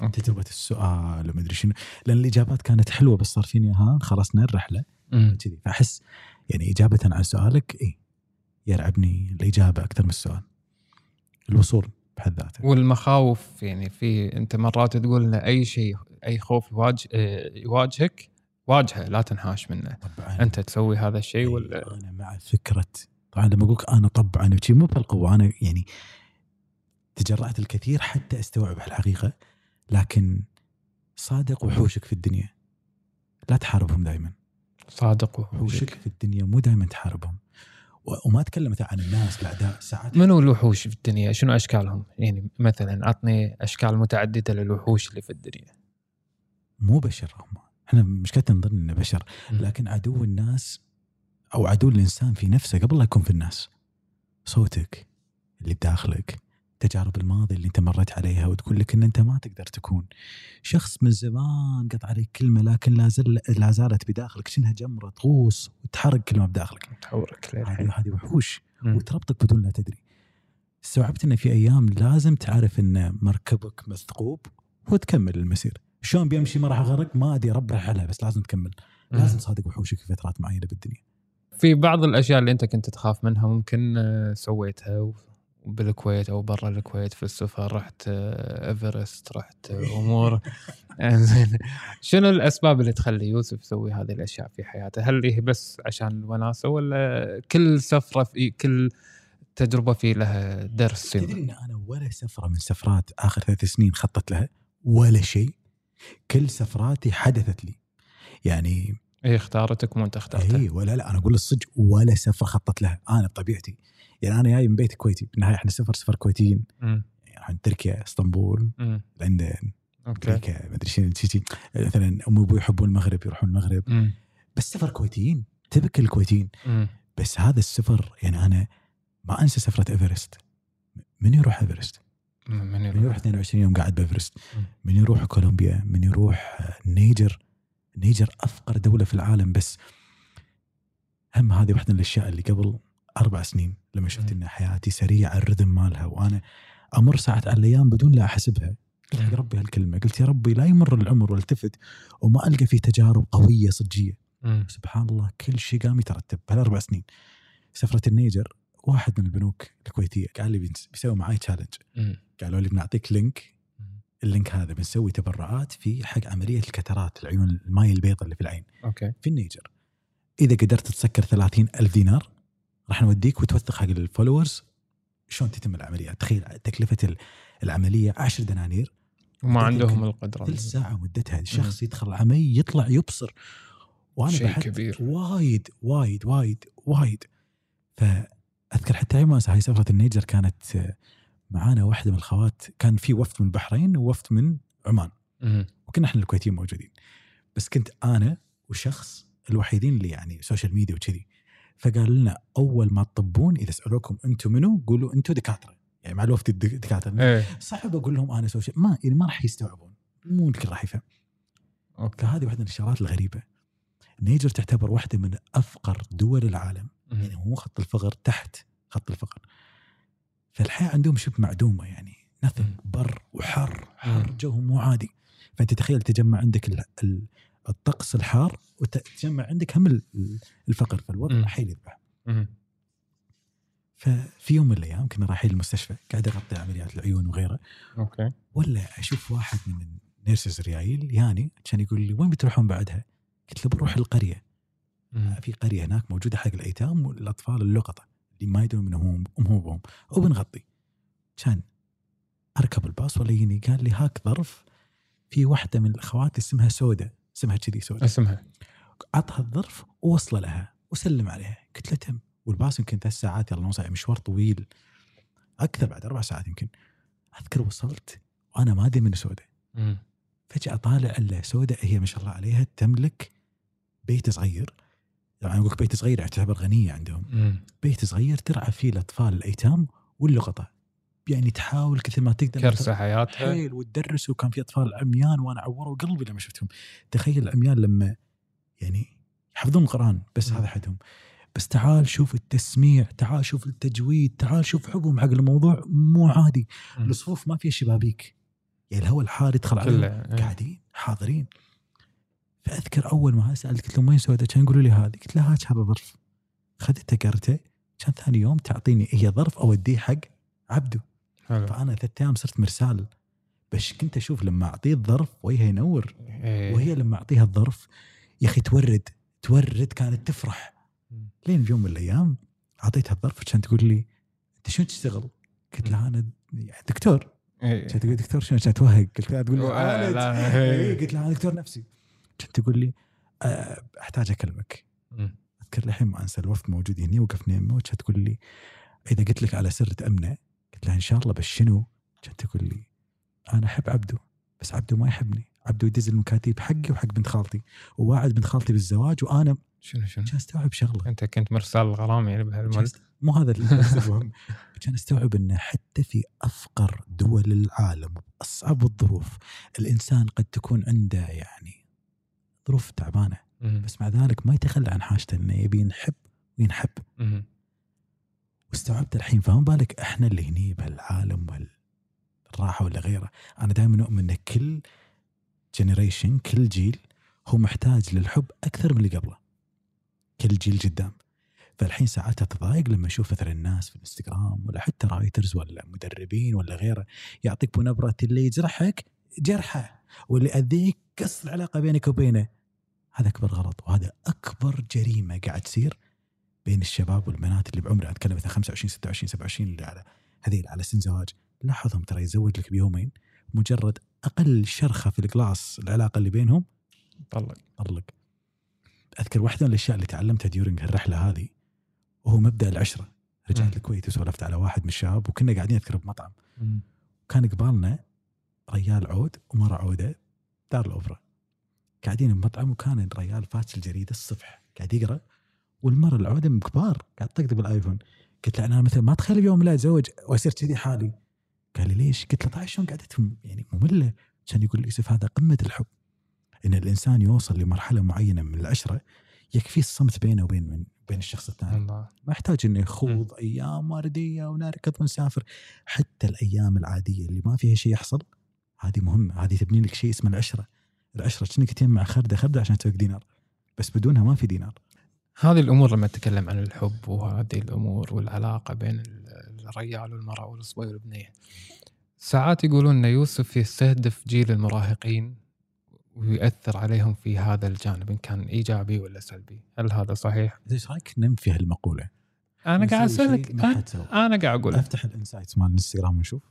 okay. تجربة السؤال وما أدري شنو. لأن الإجابات كانت حلوة بس صار فيني ها خلصنا الرحله. كذي. فأحس يعني إجابة عن سؤالك اي يرعبني الإجابة أكثر من السؤال. الوصول بحد ذاته. والمخاوف يعني في أنت مرات تقول إن أي شيء أي خوف يواجه يواجهك واجهه لا تنهاش منه. طبعا. أنت تسوي هذا الشيء إي، ولا؟ أنا مع فكرة. طبعا لما أقول أنا طبعا وشي مو بهالقوة أنا يعني تجرأت الكثير حتى أستوعب الحقيقة لكن صادق وحوشك في الدنيا. لا تحاربهم دائما صادق وحوشك. في الدنيا مو دائما تحاربهم. وما اتكلم مثلا عن الناس الاعداء ساعات منو الوحوش في الدنيا؟ شنو أشكالهم؟ يعني مثلا عطني أشكال متعددة للوحوش اللي في الدنيا. مو بشر هم. إحنا مشكلتنا نظن إنه بشر. لكن عدو الناس أو عدو الإنسان في نفسه قبل لا يكون في الناس. صوتك اللي بداخلك تجارب الماضي اللي انت مريت عليها وتقول لك إن انت ما تقدر تكون شخص من زمان قط عليك كلمة لكن لا زل لا زالت بداخلك. شنها جمرة تغوص وتحرق كلمه بداخلك. تحورك هذه وحوش مم. وتربطك بدون لا تدري. استوعبت إن في أيام لازم تعرف إن مركبك مثقوب وتكمل المسير. شلون بيمشي ما راح أغرق؟ ما أدري رب رحلها بس لازم تكمل. لازم تصادق وحوشك في فترات معينة بالدنيا. في بعض الأشياء اللي أنت كنت تخاف منها ممكن آه، سويتها و- بالكويت أو برا الكويت في السفر رحت آه، إيفرست رحت آه، أمور. زين شنو الأسباب اللي تخلي يوسف يسوي هذه الأشياء في حياته؟ هل هي بس عشان الوناسه ولا كل سفرة في كل تجربة في لها درس تدري إن أنا ولا سفرة من سفرات آخر ثلاث سنين خطط لها ولا شيء. كل سفراتي حدثت لي. يعني هي اختارتك مو أنت اخترتها اي ولا لا أنا أقول الصدق ولا سفرة خطط لها. أنا بطبيعتي يعني أنا جاي من بيت كويتي بالنهايه إحنا سفر سفر كويتيين. يعني عن تركيا إسطنبول. لندن okay ما أدري شنو. مثلا امي وابوي يحبون المغرب يروحون المغرب مم. بس سفر كويتيين تبع الكويتيين مم. بس هذا السفر يعني أنا ما أنسى سفرة إيفرست من يروح إيفرست؟ من من يروح يروح 22 يوم قاعد بإيفرست. من يروح كولومبيا من يروح آه، نيجر نيجر أفقر دولة في العالم بس هم هذه واحدة من الأشياء اللي قبل أربع سنين لما شفت. إن حياتي سريعة ال rhythm مالها وأنا أمر ساعات على الأيام بدون لا أحسبها. قلت يا ربي هالكلمة قلت يا ربي لا يمر العمر والتفت وما ألقى فيه تجارب قوية صجية. سبحان الله كل شيء قام يترتب بهالأربع سنين. سفرة النيجر واحد من البنوك الكويتية قال لي بيسوي معاي challenge. قالوا لي بنعطيك link. ال link هذا بنسوي تبرعات في حق عملية الكتراكت العيون الماي البيضاء اللي في العين. okay. في النيجر. إذا قدرت تسكر 30 ألف دينار راح نوديك وتوثق حق ال followers شلون تتم العملية. تخيل تكلفة ال- العملية 10 دنانير. وما عندهم القدره ثلث ساعة مدتها. الشخص يدخل العملية يطلع يبصر. وأنا شيء كبير. وايد وايد وايد وايد. فأذكر حتى يوم هاي سفره النيجر كانت معانا واحدة من الخوات. كان في وفد من البحرين ووفد من عمان. مم. وكنا إحنا الكويتيين موجودين. بس كنت أنا وشخص الوحيدين اللي يعني social media وكذي. فقال لنا أول ما تطبون إذا سألوكم أنتم منو قولوا أنتم دكاترة. يعني مع الوفد الدك- الدكاتره إيه. صعب أقول لهم أنا social ما يعني ما راح يستوعبون. مو الكل راح يفهم. okay. فهذه واحدة من الشغلات الغريبة. النيجر تعتبر واحدة من أفقر دول العالم. يعني مم. مو خط الفقر تحت خط الفقر. فالحياة عندهم شبه معدومة يعني. مم. بر وحر. حر. جوهم مو عادي. فأنت تخيل تجمع عندك ال- ال- الطقس الحار وتجمع عندك هم ال- الفقر فالوضع. حيل يذبح. ففي يوم من الأيام كنا رايحين المستشفى قاعد أغطي عمليات العيون وغيره okay ولا أشوف واحد من ال nurses ريايل يعني كان يقول لي وين بتروحون بعدها؟ قلت له بنروح القرية مم. في قرية هناك موجودة حق الأيتام والأطفال اللقطاء اللي ما يدرون من هم امهم وابوهم وبنغطي كان أركب الباص ولا يجيني قال لي هاك ظرف في واحدة من الأخوات اسمها سودا اسمها كذي سودا اسمها. عطها الظرف ووصله لها وسلم عليها. قلت له تم. والباص يمكن ثلاث ساعات يلا نص ساعة، مشوار طويل. أكثر بعد أربع ساعات يمكن. أذكر وصلت وأنا ما أدري من سوده مم. فجأة طالع الا سوده هي ما شاء الله عليها تملك بيت صغير. يعني أقول بيت صغير يعني تعتبر غنية عندهم. مم. بيت صغير ترعى فيه الأطفال الأيتام واللقطة. يعني تحاول كثر ما تقدر كرسه حياتها. حيل وتدرس وكان في أطفال عميان وأنا عوروا قلبي لما شفتهم. تخيل العميان لما يعني يحفظون القرآن بس. هذا حدهم. بس تعال شوف التسميع تعال شوف التجويد تعال شوف حبهم حق الموضوع مو عادي. الصفوف ما فيها شبابيك. يعني الهواء الحار يدخل عليهم إيه. قاعدين حاضرين. فأذكر أول ما سألت قلت لهم وين سوده كان يقولوا لي هذه. قلت لها هذا ظرف. خذته قرته كان ثاني يوم تعطيني هي ظرف أوديه حق عبده. حلو. فأنا ثلاث أيام صرت مرسال بس كنت أشوف لما أعطيه الظرف وجهه ينور إيه. وهي لما أعطيها الظرف يا أخي تورد تورد كانت تفرح. لين في يوم من الأيام أعطيتها الظرف كانت تقول لي أنت شو تشتغل؟ قلت لها أنا دكتور إيه. كانت تقول دكتور شنو كانت توهق قلت لها تقول لي. لا، إيه، إيه. قلت لها أنا دكتور نفسي كانت تقول لي أه، أحتاج أكلمك. أذكر الحين ما أنسى الوفد موجود هني وقفنا يمه وكانت تقول لي إذا قلت لك على سر تأمنه قلت لها إن شاء الله بس شنو؟ كانت تقول لي أنا أحب عبده بس عبده ما يحبني عبده يدز المكاتيب حقي وحق بنت خالتي وواعد بنت خالتي بالزواج وأنا شنو شنو كان أستوعب شغلة أنت كنت مرسال الغرام يعني است- مو هذا المهم كان أستوعب ان حتى في أفقر دول العالم بأصعب الظروف الإنسان قد تكون عنده يعني ظروف تعبانة. بس مع ذلك ما يتخلى عن حاجته إنه يبي ينحب وينحب. واستوعبت الحين فما بالك إحنا اللي هني بهالعالم والراحه ولا غيره؟ أنا دائما أؤمن إن كل generation كل جيل هو محتاج للحب أكثر من اللي قبله. كل جيل قدام. فالحين ساعات أتضايق لما أشوف مثلا الناس في الإنستغرام ولا حتى writers ولا مدربين ولا غيره يعطيك بنبرة اللي يجرحك اجرحه واللي يأذيك قص العلاقة بينك وبينه. هذا أكبر غلط وهذا أكبر جريمة قاعد تصير. بين الشباب والبنات اللي بعمر أتكلم مثلا 25 26 27 اللي على هذيل على سن زواج لاحظهم ترى يزوج لك بيومين مجرد أقل شرخة في القلاص العلاقة اللي بينهم طلق. طلق. أذكر واحدة من الأشياء اللي تعلمتها ديورنج الرحله هذه وهو مبدأ العشرة. رجعت. الكويت وسولفت على واحد من الشباب وكنا قاعدين أذكر بمطعم. مم. وكان قبالنا ريال عود ومرة عودة دار الأوبرا. قاعدين بمطعم وكان الريال فاتش الجريدة الصبح. قاعد يقرأ والمرة العودة كبار قاعد تطقطق بالآيفون. قلت له أنا مثلا ما اتخيل بيوم لا أتزوج وأصير كذي حالي. قال لي ليش؟ قلت له طيب شلون قعدتهم يعني مملة. كان يقول لي يوسف هذا قمة الحب. إن الإنسان يوصل لمرحلة معينة من العشرة يكفي الصمت بينه وبين من بين الشخص الثاني. الله. ما يحتاج إنه يخوض أيام ورديه ونركض ونسافر. حتى الأيام العادية اللي ما فيها شيء يحصل هذه مهمة. هذه تبني لك شيء اسمه العشرة. العشرة كأنك تجمع خردة خردة عشان تسوي دينار. بس بدونها ما في دينار. هذه الأمور لما نتكلم عن الحب وهذه الأمور والعلاقه بين ال- الرجال والمراه والصبي والبنيه ساعات يقولون ان يوسف يستهدف جيل المراهقين ويؤثر عليهم في هذا الجانب ان كان ايجابي ولا سلبي هل هذا صحيح إيش رايك ننفي هالمقوله؟ أنا قاعد اسالك. أنا قاعد أقول افتح ال insights مال الانستغرام ونشوف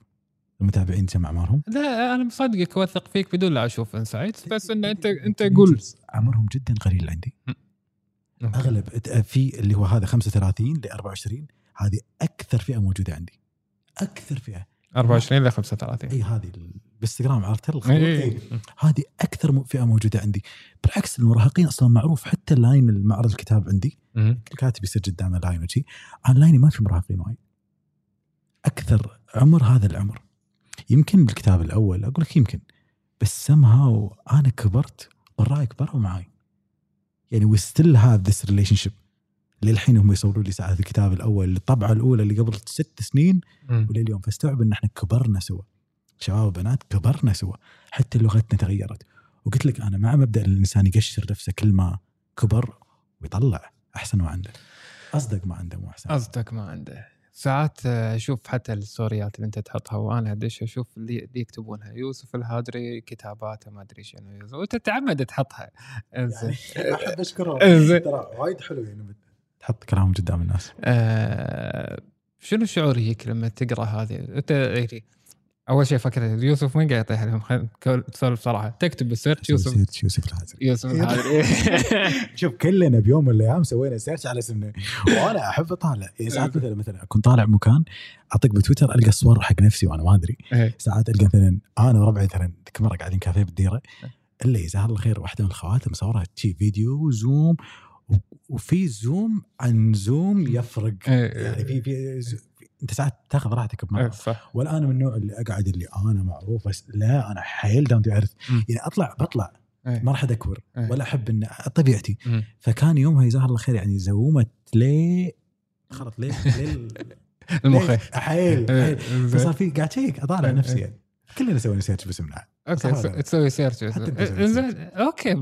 المتابعين كم اعمارهم لا أنا مصدقك واثق فيك بدون لا أشوف insights بس ان انت انت قول عمرهم جدا قليل عندي أغلب في اللي هو هذا 35 ل 24 هذه أكثر فئة موجودة عندي. أكثر فئة. 24 ل 35 إي هذه ال- بالإنستغرام عرفت. هذه أكثر فئة موجودة عندي. بالعكس المراهقين أصلا معروف حتى ال line المعرض الكتاب عندي. مم. الكاتب يصير قدامه line وشي. أنا line ي ما في مراهقين وايد. أكثر عمر هذا العمر. يمكن بالكتاب الأول أقول لك يمكن. بس سمها أنا كبرت قراي كبروا معاي. يعني we still have this relationship للحين هم يصوروا لي ساعات الكتاب الأول الطبعه الأولى اللي قبل ست سنين. ولليوم فاستوعب إن إحنا كبرنا سوا. شباب وبنات كبرنا سوا. حتى لغتنا تغيرت. وقلت لك أنا مع مبدأ الإنسان يقشر نفسه كل ما كبر ويطلع أحسن ما عنده. اصدق ما عنده مو أحسن. قصدك ما عنده. ساعات آه، أشوف حتى الستوريات اللي أنت تحطها وأنا أدش أشوف اللي, اللي يكتبونها يوسف الهادري كتاباته ما أدري شنو وتتعمد تحطها. إنزين. يعني أحب اشكره إنزين. ترى وايد حلو يعني تحط كلام قدام الناس. آه، شنو شعور يجيك لما تقرأ هذه؟ أنت يعني أول شيء فكرت يوسف وين قاعد يطيح؟ كل- تسولف صراحة تكتب بال search يوسف. يوسف يوسف الهاجري يوسف الهاجري شوف كلنا بيوم من الأيام سوينا search على اسمنا. وأنا أحب أطالع. يعني ساعات مثلا مثلا أكون طالع مكان اعطيك بتويتر ألقى الصور حق نفسي وأنا ما أدري. إيه. ساعات ألقى مثلا أنا وربعي مثلا ذيك مره قاعدين كافيه بالديرة. إلا جزاها الله خير واحدة من الخوات مصورها شي فيديو zoom و- وفي zoom عن zoom يفرق. إيه. يعني في في- انت ساعات تاخذ راحتك إيه، بمره صح ولا أنا من النوع اللي أقعد اللي أنا معروف بس لا أنا حيل down to earth. يعني أطلع بطلع إيه. ما راح ادكور إيه. ولا أحب إن طبيعتي مم. فكان يومها جزاها الله خير يعني زومت ليه خلط ليه ليه المخ؟ حيل إيه، حيل زين. فصار في قاعد شيك أطالع إيه، نفسي إيه. يعني كلنا سوينا سيرش باسمنا أوكي صح تسوي سيرش أوكي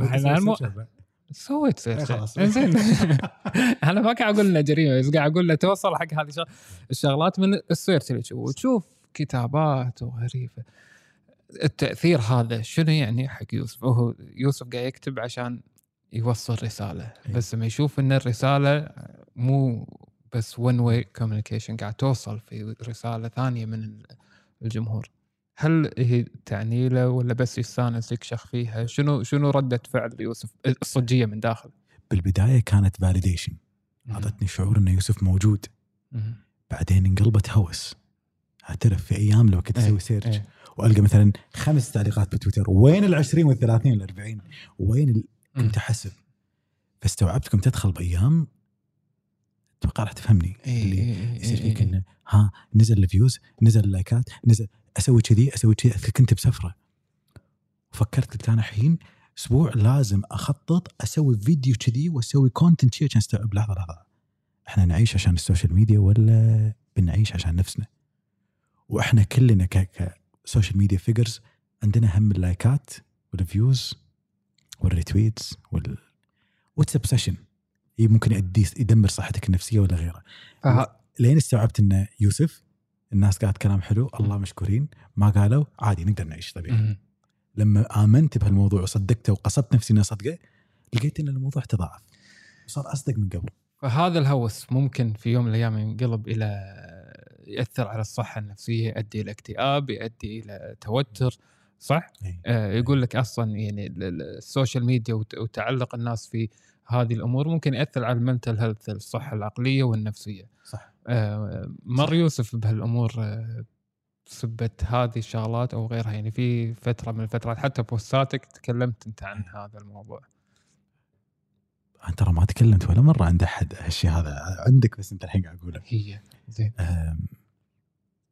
سويت سيرش إيه، خلاص. زين. أنا ما قاعد أقول إنه جريمة بس قاعد أقول له توصل حق هذه الشغ- الشغلات من السيرش اللي تشوف وتشوف كتابات وغريبة. التأثير هذا شنو يعني حق يوسف؟ هو يوسف قاعد يكتب عشان يوصل رسالة. إيه. بس لما يشوف إن الرسالة مو بس one way communication قاعد توصل في رسالة ثانية من الجمهور. هل هي تعني له ولا بس يستانس يكشخ فيها؟ شنو شنو ردة فعل يوسف الصجية من داخل؟ بالبداية كانت validation أعطتني شعور إن يوسف موجود. مم. بعدين انقلبت هوس. أعترف في أيام لو كنت إيه، أسوي سيرش إيه. وألقى مثلا خمس تعليقات بتويتر. وين ال 20 وال 30 وال 40 وين ال... كنت أحسب. فاستوعبت كنت ادخل بأيام أتوقع راح تفهمني. إيه، اللي إيه، إيه، يصير إيه، فيك إنه ها نزل ال views نزل اللايكات نزل أسوي كذي أسوي كذي أذكر كنت بسفرة. وفكرت قلت أنا الحين أسبوع لازم أخطط أسوي فيديو كذي وأسوي content كذي عشان أستوعب. لحظة لحظة. إحنا نعيش عشان ال social media ولا بنعيش عشان نفسنا؟ وإحنا كلنا ك social media figures عندنا هم اللايكات وال views وال retweets وال what's obsession ممكن يؤدي يدمر صحتك النفسية ولا غيره. لين استوعبت إن يوسف الناس قالت كلام حلو الله مشكورين ما قالوا عادي نقدر نعيش طبيعي. لما آمنت بهالموضوع وصدقته وغصبت نفسي إني أصدقه لقيت إن الموضوع تضاعف صار أصدق من قبل فهذا الهوس ممكن في يوم من الأيام ينقلب إلى يأثر على الصحة النفسية يؤدي إلى اكتئاب يؤدي إلى توتر صح؟ إيه. آه يقول لك أصلا يعني ال- ال- ال social media وت- وتعلق الناس في هذه الأمور ممكن يأثر على ال mental health الصحة العقلية والنفسية. صح مو صح. يوسف بهالأمور آه سببت هذه الشغلات أو غيرها؟ يعني في فترة من الفترات حتى بوستاتك تكلمت أنت عن هذا الموضوع. أنا ترى ما تكلمت ولا مرة عند أحد هالشيء هذا عندك بس أنت الحين قاعد أقوله. هي زين.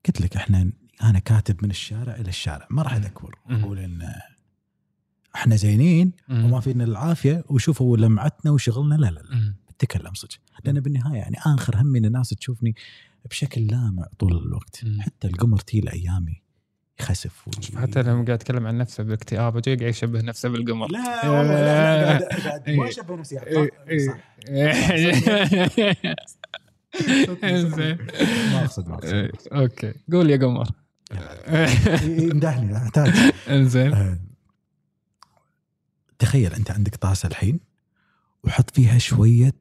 قلت لك إحنا أنا كاتب من الشارع إلى الشارع ما راح ادكور مم. واقول إن إحنا زينين وما فينا العافية وشوفوا لمعتنا وشغلنا. لا لا لا. مم. بتكلم صدق لأن بالنهاية يعني آخر همي ان الناس تشوفني بشكل لامع طول الوقت. مم. حتى القمر تيل ايامي يخسف وي- حتى لما قاعد يتكلم عن نفسه باكتئاب وجاي قاعد يشبه نفسه بالقمر. لا والله لا لا قاعد قاعد ما إيه. اشبه نفسي. إيه، إيه. صح. ما أقصد ما أقصد. إيه، okay. قول يا قمر. يمدحني أحتاج. إنزين. آه، تخيل أنت عندك طاسة الحين. وحط فيها شوية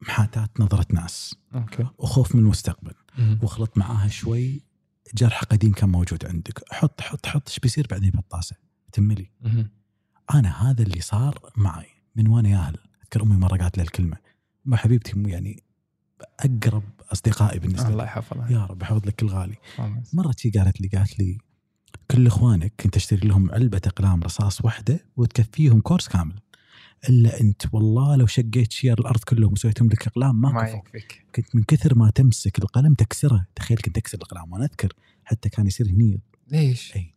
محاتاه نظرة ناس. okay. وخوف من المستقبل. واخلط معاها شوي جرح قديم كان موجود عندك. حط حط حط إيش بيصير بعدين بالطاسة؟ تملي أنا هذا اللي صار معي من وأنا ياهل أذكر أمي مرة قالت لي الكلمة ما حبيبتي يعني أقرب أصدقائي بالنسبة الله يحفظها. يا رب يحفظ لك الغالي. مرة شي قالت لي قالت لي كل إخوانك كنت تشتري لهم علبة أقلام رصاص واحدة وتكفيهم كورس كامل. إلا أنت. والله لو شقيت شجر الأرض كلهم وسويتهم لك اقلام ما, ما يكفيك. كنت من كثر ما تمسك القلم تكسره. تخيل كنت أكسر الاقلام وأنا أذكر حتى كان يصير هني. ليش؟ أي.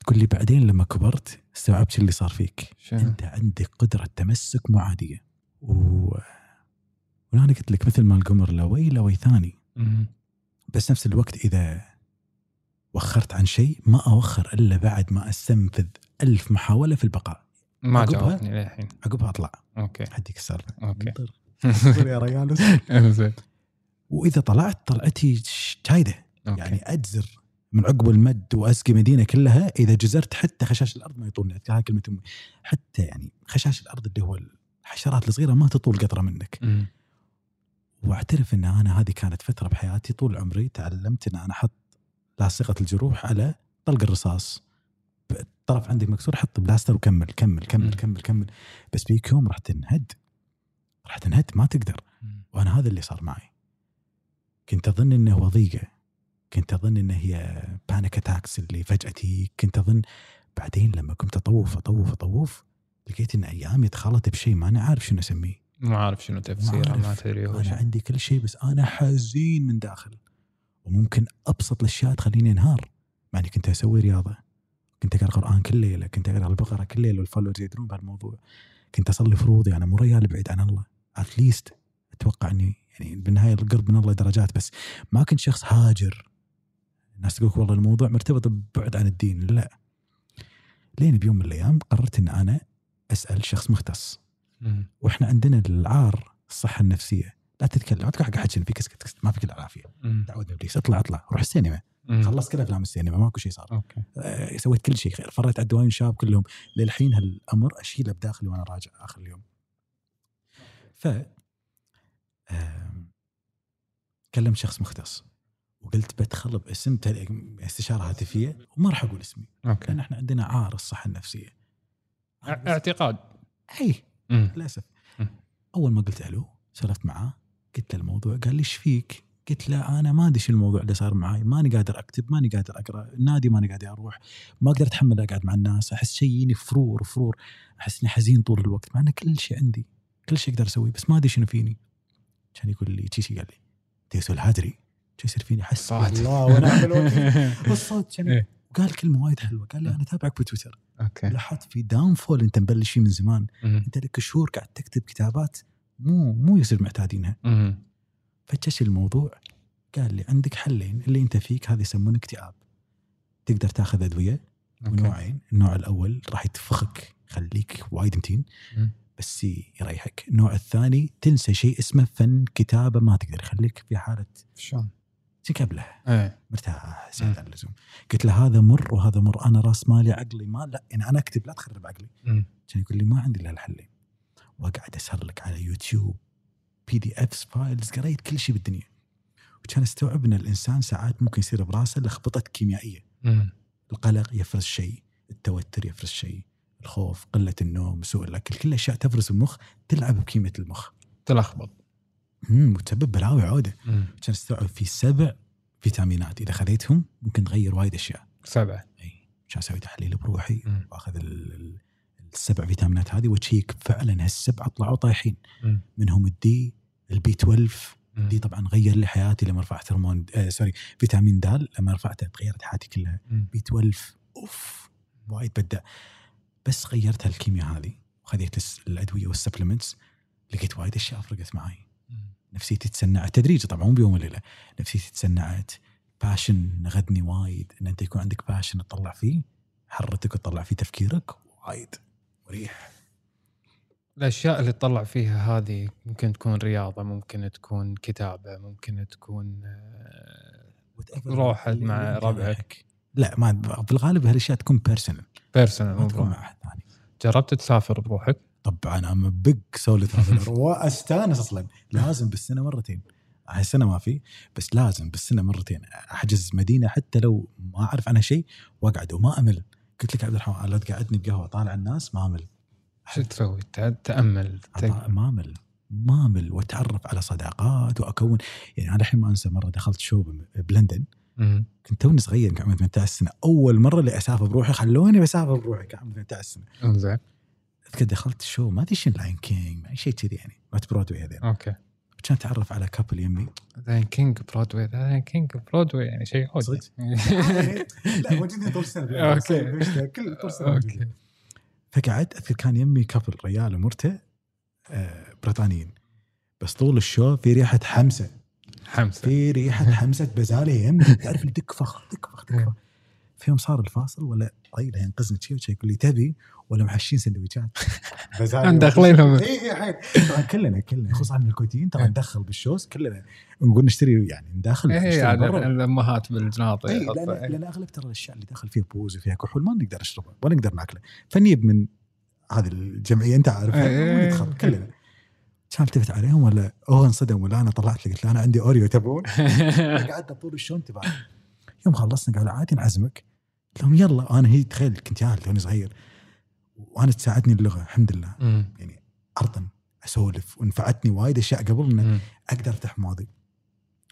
تقول لي بعدين لما كبرت استوعبت شو اللي صار فيك. شنو؟ أنت عندك قدرة تمسك مو عاديه و... وأنا قلت لك مثل ما القمر لوي لوي ثاني. بس نفس الوقت إذا وخرت عن شيء ما أوخر إلا بعد ما أستنفذ ألف محاولة في البقاء. ما؟ جاوبني للحين. عقبها أطلع. أوكي. حديك السالفة. أوكي. يا ريال إنزين. وإذا طلعت طلعتي شايده يعني أجزر من عقب المد واسقي مدينة كلها. إذا جزرت حتى خشاش الأرض ما يطولني. هاي كلمة أمي. حتى يعني خشاش الأرض اللي هو الحشرات الصغيرة ما تطول قطرة منك. واعترف إن أنا هذه كانت فترة بحياتي طول عمري تعلمت إن أنا أحط لاصقة الجروح على طلق الرصاص. الطرف عندك مكسور حط بلاستر وكمل كمل كمل. كمل كمل. بس بيك يوم راح تنهد. راح تنهد ما تقدر. وأنا هذا اللي صار معي. كنت أظن إنه وضيقة. كنت أظن إنه هي panic attacks اللي فجأة تجيك كنت أظن بعدين لما كنت أطوف أطوف أطوف لقيت إن أيامي دخلت بشيء ما أنا عارف شنو أسميه. ما عارف شنو تفسيره. ما تدري هو أنا. عندي كل شيء بس أنا حزين من داخل. وممكن أبسط الأشياء تخليني انهار. مع إني كنت أسوي رياضة. كنت أقرأ قران كل ليلة كنت أقرأ البقرة كل ليلة وال followers يدرون بهالموضوع. كنت أصلي فروضي أنا مو ريال بعيد عن الله. at least أتوقع إني يعني بالنهاية القرب من الله درجات بس ما كنت شخص هاجر. الناس تقول والله الموضوع مرتبط ببعد عن الدين. لا. لين بيوم من الأيام قررت إن أنا أسأل شخص مختص. وإحنا عندنا العار الصحة النفسية. لا تتكلم حق احد شنو فيك اسكت ما فيك العافية. مم. تعود ابليس اطلع اطلع روح السينما. خلصت كل أفلام السينما ماكو شيء صار. okay. آه، سويت كل شيء غير فريت على الدواوين الشباب كلهم. للحين هالأمر اشيله بداخلي وأنا راجع آخر اليوم. ف آم، كلمت شخص مختص وقلت بدخل باسم استشارة هاتفية وما راح أقول اسمي. okay. لأن إحنا عندنا عار الصحة النفسية. اعتقاد. اي. للأسف. أول ما قلت ألو سولفت معاه قلت له الموضوع قال لي إيش فيك؟ قلت له أنا ما أدري شو الموضوع اللي صار معي ماني قادر أكتب ماني قادر أقرأ النادي ماني قادر أروح ما أقدر اتحمل أقعد مع الناس أحس شيء يجيني فرور فرور أحس إني حزين طول الوقت مع إن كل شيء عندي كل شيء أقدر أسويه بس ما أدري شنو فيني كان يقول لي شي شي قال لي تيسو الهادري شو يصير فيني صوت. الله الوكيل والصوت كان إيه. وقال كلمة وايد حلوة قال لي أنا أتابعك بتويتر أوكي لاحظت في داون فول أنت مبلش فيه من زمان. أنت لك شهور قاعد تكتب كتابات مو مو يصير معتادينها. فتش الموضوع قال لي عندك حلين اللي أنت فيك هذا يسمونه اكتئاب. تقدر تاخذ أدوية ونوعين النوع الأول راح يتفخك يخليك وايد متين. بس يريحك. النوع الثاني تنسى شيء اسمه فن كتابة ما تقدر يخليك في حالة شلون؟ تكبله إيه. مرتاح زيادة عن اللزوم. قلت له هذا مر وهذا مر أنا راس مالي عقلي ما لا يعني أنا أكتب لا تخرب عقلي. كان يقول لي ما عندي إلا الحلين وأقعد أسهر لك على يوتيوب. PDFs files قريت كل شيء بالدنيا. وكان استوعب ان الإنسان ساعات ممكن يصير براسه لخبطه كيميائية. مم. القلق يفرز شيء التوتر يفرز شيء الخوف قلة النوم سوء الأكل كل أشياء تفرز المخ تلعب بكيمياء المخ. تلخبط. امم وتسبب بلاوي عودة. كان استوعب في سبع فيتامينات. إذا خذيتهم ممكن تغير وايد أشياء. سبعه إي. كان أسوي تحليل بروحي. وأخذ ال- ال- السبع فيتامينات هذه وتشيك فعلا هالسبعه طلعوا طايحين. منهم ال D ال B 12 مم. D طبعا غير لي حياتي لما رفعت هرمون آه sorry فيتامين D لما رفعته تغيرت حياتي كلها. B 12 أوف وايد بدع بس غيرت هالكيمياء هذه وخذيت الأدوية وال supplements لقيت وايد أشياء فرقت معي. نفسيتي تسنعت. تدريجي طبعا مو بيوم وليلة. نفسيتي تسنعت. passion فادني وايد. إن أنت يكون عندك passion تطلع فيه حرتك وتطلع فيه تفكيرك وايد مريح. الأشياء اللي تطلع فيها هذه ممكن تكون رياضة ممكن تكون كتابة ممكن تكون روح اللي- مع ربعك. لا ما بالغالب هالأشياء تكون personal personal مو تكون مع احد ثاني. جربت تسافر بروحك؟ طبعا I'm big solo traveler واستانس أصلا. لازم بالسنة مرتين. هالسنه ما في بس لازم بالسنة مرتين. أحجز مدينة حتى لو ما أعرف عنها شيء وأقعد وما أمل. قلت لك عبد الرحمن لا تقعدني بقهوة طالع الناس ما أمل. شو تسوي؟ تأمل أطا- ت- ما امل ما امل واتعرف على صداقات واكون يعني أنا الحين ما أنسى مرة دخلت show بلندن. كنت توني صغير كان عمري 18 سنة أول مرة اللي أسافر بروحي خلوني بسافر بروحي كان عمري 18 سنة انزين أذكر دخلت show ما أدري شنو Lion King شيء كذي يعني رحت برودوي هذين okay كان أتعرف على كابل يمي ذا كينج برودواي ذا كينج برودواي يعني شيء حوج صدق؟ لا موجودين طول السنة أوكي. كل طول السنة أوكي. فقعدت أذكر كان يمي كابل ريال ومرته آه، بريطانيين. بس طول الشو في ريحة حمسة. حمسة. في ريحة حمسة بزالي يمي. تعرف اللي تكفخ تكفخ تكفخ. في يوم صار الفاصل ولا طيله ينقذني شيء يقول لي تبي؟ ولا محشين سندويشات. داخلينهم. اي اي طبعا كلنا كلنا. خصوصا من الكويتيين ترى ندخل بال shows كلنا. نقول نشتري يعني ندخل إيه نشتري يعني. الأمهات بالجناطه اي يحطوا- لأن أغلب ترى الأشياء اللي داخل فيها booze وفيها كحول ما نقدر نشربها ولا نقدر ناكله. فنجيب من هذه الجمعية أنت عارفها إيه. وندخل كلنا. كان التفت عليهم ولا هو انصدم ولا أنا طلعت قلت له أنا عندي Oreo تبون؟ قعدنا طول ال show انتباه يوم خلصنا قالوا عادي نعزمك. قلت لهم يلا أنا هي تخيل كنت ياهل توني صغير. وأنا تساعدني اللغة الحمد لله مم. يعني ارضا أسولف ونفعتني وايد أشياء قبل ان. أقدر أفتح مواضيع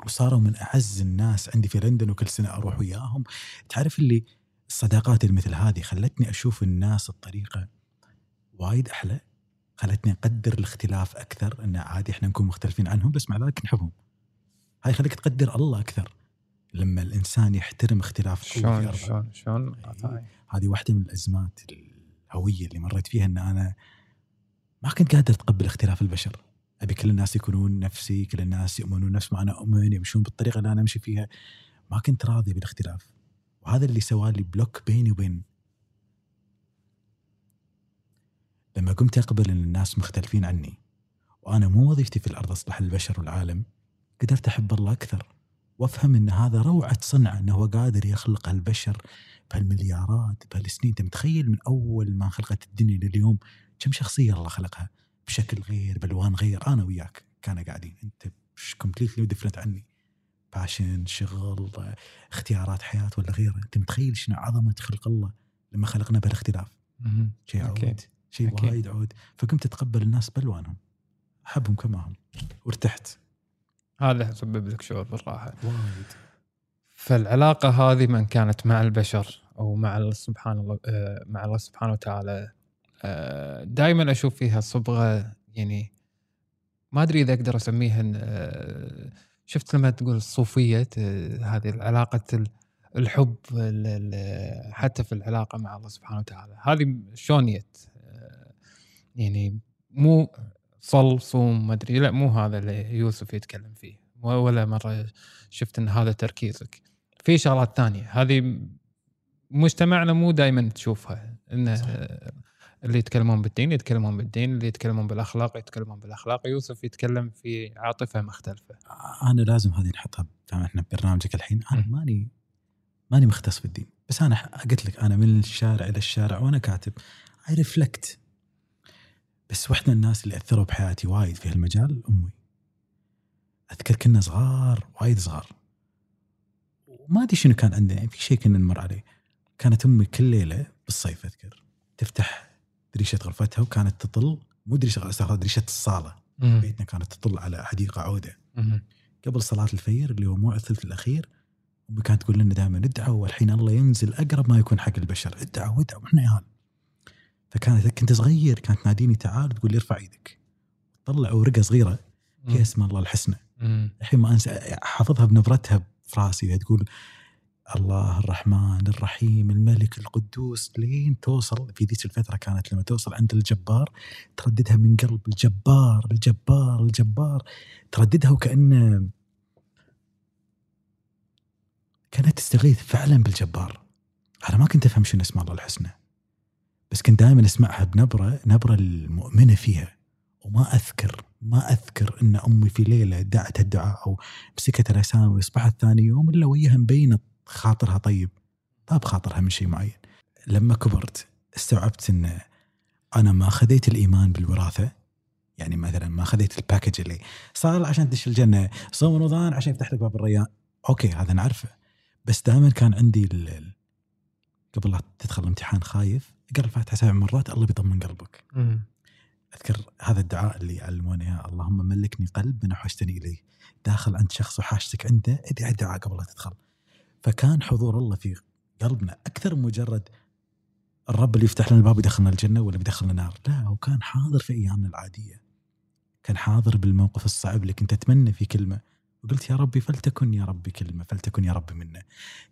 وصاروا من أعز الناس عندي في لندن وكل سنة أروح وياهم تعرف اللي الصداقات اللي مثل هذه خلتني أشوف الناس بطريقه وايد أحلى خلتني أقدر الاختلاف أكثر انه عادي إحنا نكون مختلفين عنهم بس مع ذلك نحبهم هاي خليك تقدر الله أكثر لما الإنسان يحترم اختلاف شلون. شلون شلون إيه. هذه واحدة من الأزمات الهوية اللي مريت فيها إن أنا ما كنت قادر أتقبل اختلاف البشر. أبي كل الناس يكونون نفسي كل الناس يؤمنون نفس ما أنا اؤمن يمشون بالطريقة اللي أنا أمشي فيها. ما كنت راضي بالاختلاف. وهذا اللي سوى لي بلوك بيني وبين لما قمت أقبل إن الناس مختلفين عني وأنا مو وظيفتي في الأرض أصلح البشر والعالم قدرت أحب الله أكثر. وأفهم إن هذا روعة صنعه إنه هو قادر يخلق البشر بهالمليارات بهالسنين. أنت متخيل من أول ما خلقت الدنيا لليوم كم شخصية الله خلقها؟ بشكل غير بألوان غير. أنا وياك كانوا قاعدين. أنت completely different عني. passion شغل اختيارات حياة ولا غيره أنت متخيل شنو عظمة خلق الله لما خلقنا بالاختلاف. شيء عود. شيء. وايد عود. فقمت أتقبل الناس بألوانهم. احبهم كما هم. وارتحت. هذا سبب لك شعور بالراحة. وايد. فالعلاقة هذه من كانت مع البشر أو مع الله سبحان الله آه، مع الله سبحانه وتعالى. دائما أشوف فيها صبغة يعني ما أدري إذا أقدر أسميها إن، آه، شفت لما تقول الصوفية آه، هذه العلاقه ال- الحب ال- ال- حتى في العلاقة مع الله سبحانه وتعالى. هذه آه، يعني مو صل صوم ما أدري لا مو هذا اللي يوسف يتكلم فيه. ولا مرة شفت إن هذا تركيزك. في شغلات ثانية. هذه مجتمعنا مو دائما تشوفها. انه اللي يتكلمون بالدين يتكلمون بالدين اللي يتكلمون بالأخلاق يتكلمون بالأخلاق. يوسف يتكلم في عاطفة مختلفة. أنا لازم هذه نحطها إحنا ببرنامجك الحين. أنا. ماني ماني مختص بالدين. بس أنا قلت لك أنا من الشارع إلى الشارع وأنا كاتب I reflect بس واحدة من الناس اللي أثروا بحياتي وايد في هالمجال أمي. أذكر كنا صغار وايد صغار. وما أدري شنو كان عندنا يعني في شيء كنا نمر عليه. كانت أمي كل ليلة بالصيف أذكر تفتح دريشة غرفتها وكانت تطل مو دريشة الله، دريشة الصالة. مم. بيتنا كانت تطل على حديقة عودة. مم. قبل صلاة الفجر اللي هو مو الثلث الأخير أمي كانت تقول لنا دائما ادعوا والحين الله ينزل أقرب ما يكون حق البشر. ادعوا ادعوا إحنا ياهل فكانت كنت صغير كانت تناديني تعال تقول لي ارفع إيدك. طلع ورقة صغيرة فيها اسم الله الحسنى. الحين ما أنسى حافظها بنبرتها في راسي تقول الله الرحمن الرحيم الملك القدوس لين توصل في ذيك الفترة كانت لما توصل عند الجبار ترددها من قلب الجبار الجبار الجبار ترددها وكأنه كانت تستغيث فعلا بالجبار. أنا ما كنت أفهم شنو اسم الله الحسنى بس كنت دائما أسمعها بنبرة نبرة المؤمنة فيها. وما أذكر ما أذكر إن أمي في ليلة دعت الدعاء أو مسكت الاسامي وأصبحت ثاني يوم إلا وياها مبينه خاطرها طيب. ما بخاطرها من شيء معين. لما كبرت استوعبت إن أنا ما خذيت الإيمان بالوراثة. يعني مثلا ما خذيت ال package اللي صار عشان تدش الجنة صوم رمضان عشان يفتح لك باب الريان okay هذا نعرفه. بس دائما كان عندي قبل لا تدخل الامتحان خايف. اقرا الفاتحة سبع مرات الله بيطمن قلبك. أذكر هذا الدعاء اللي يعلمونه إياه. اللهم ملكني قلب من أحوجتني إليه. داخل عند شخص وحاجتك عنده ادعي الدعاء قبل لا تدخل. فكان حضور الله في قلبنا أكثر من مجرد الرب اللي يفتح لنا الباب يدخلنا الجنة ولا بيدخلنا النار. لا هو كان حاضر في أيامنا العادية. كان حاضر بالموقف الصعب اللي كنت أتمنى فيه كلمة. وقلت يا ربي فلتكن يا ربي كلمة فلتكن يا ربي منا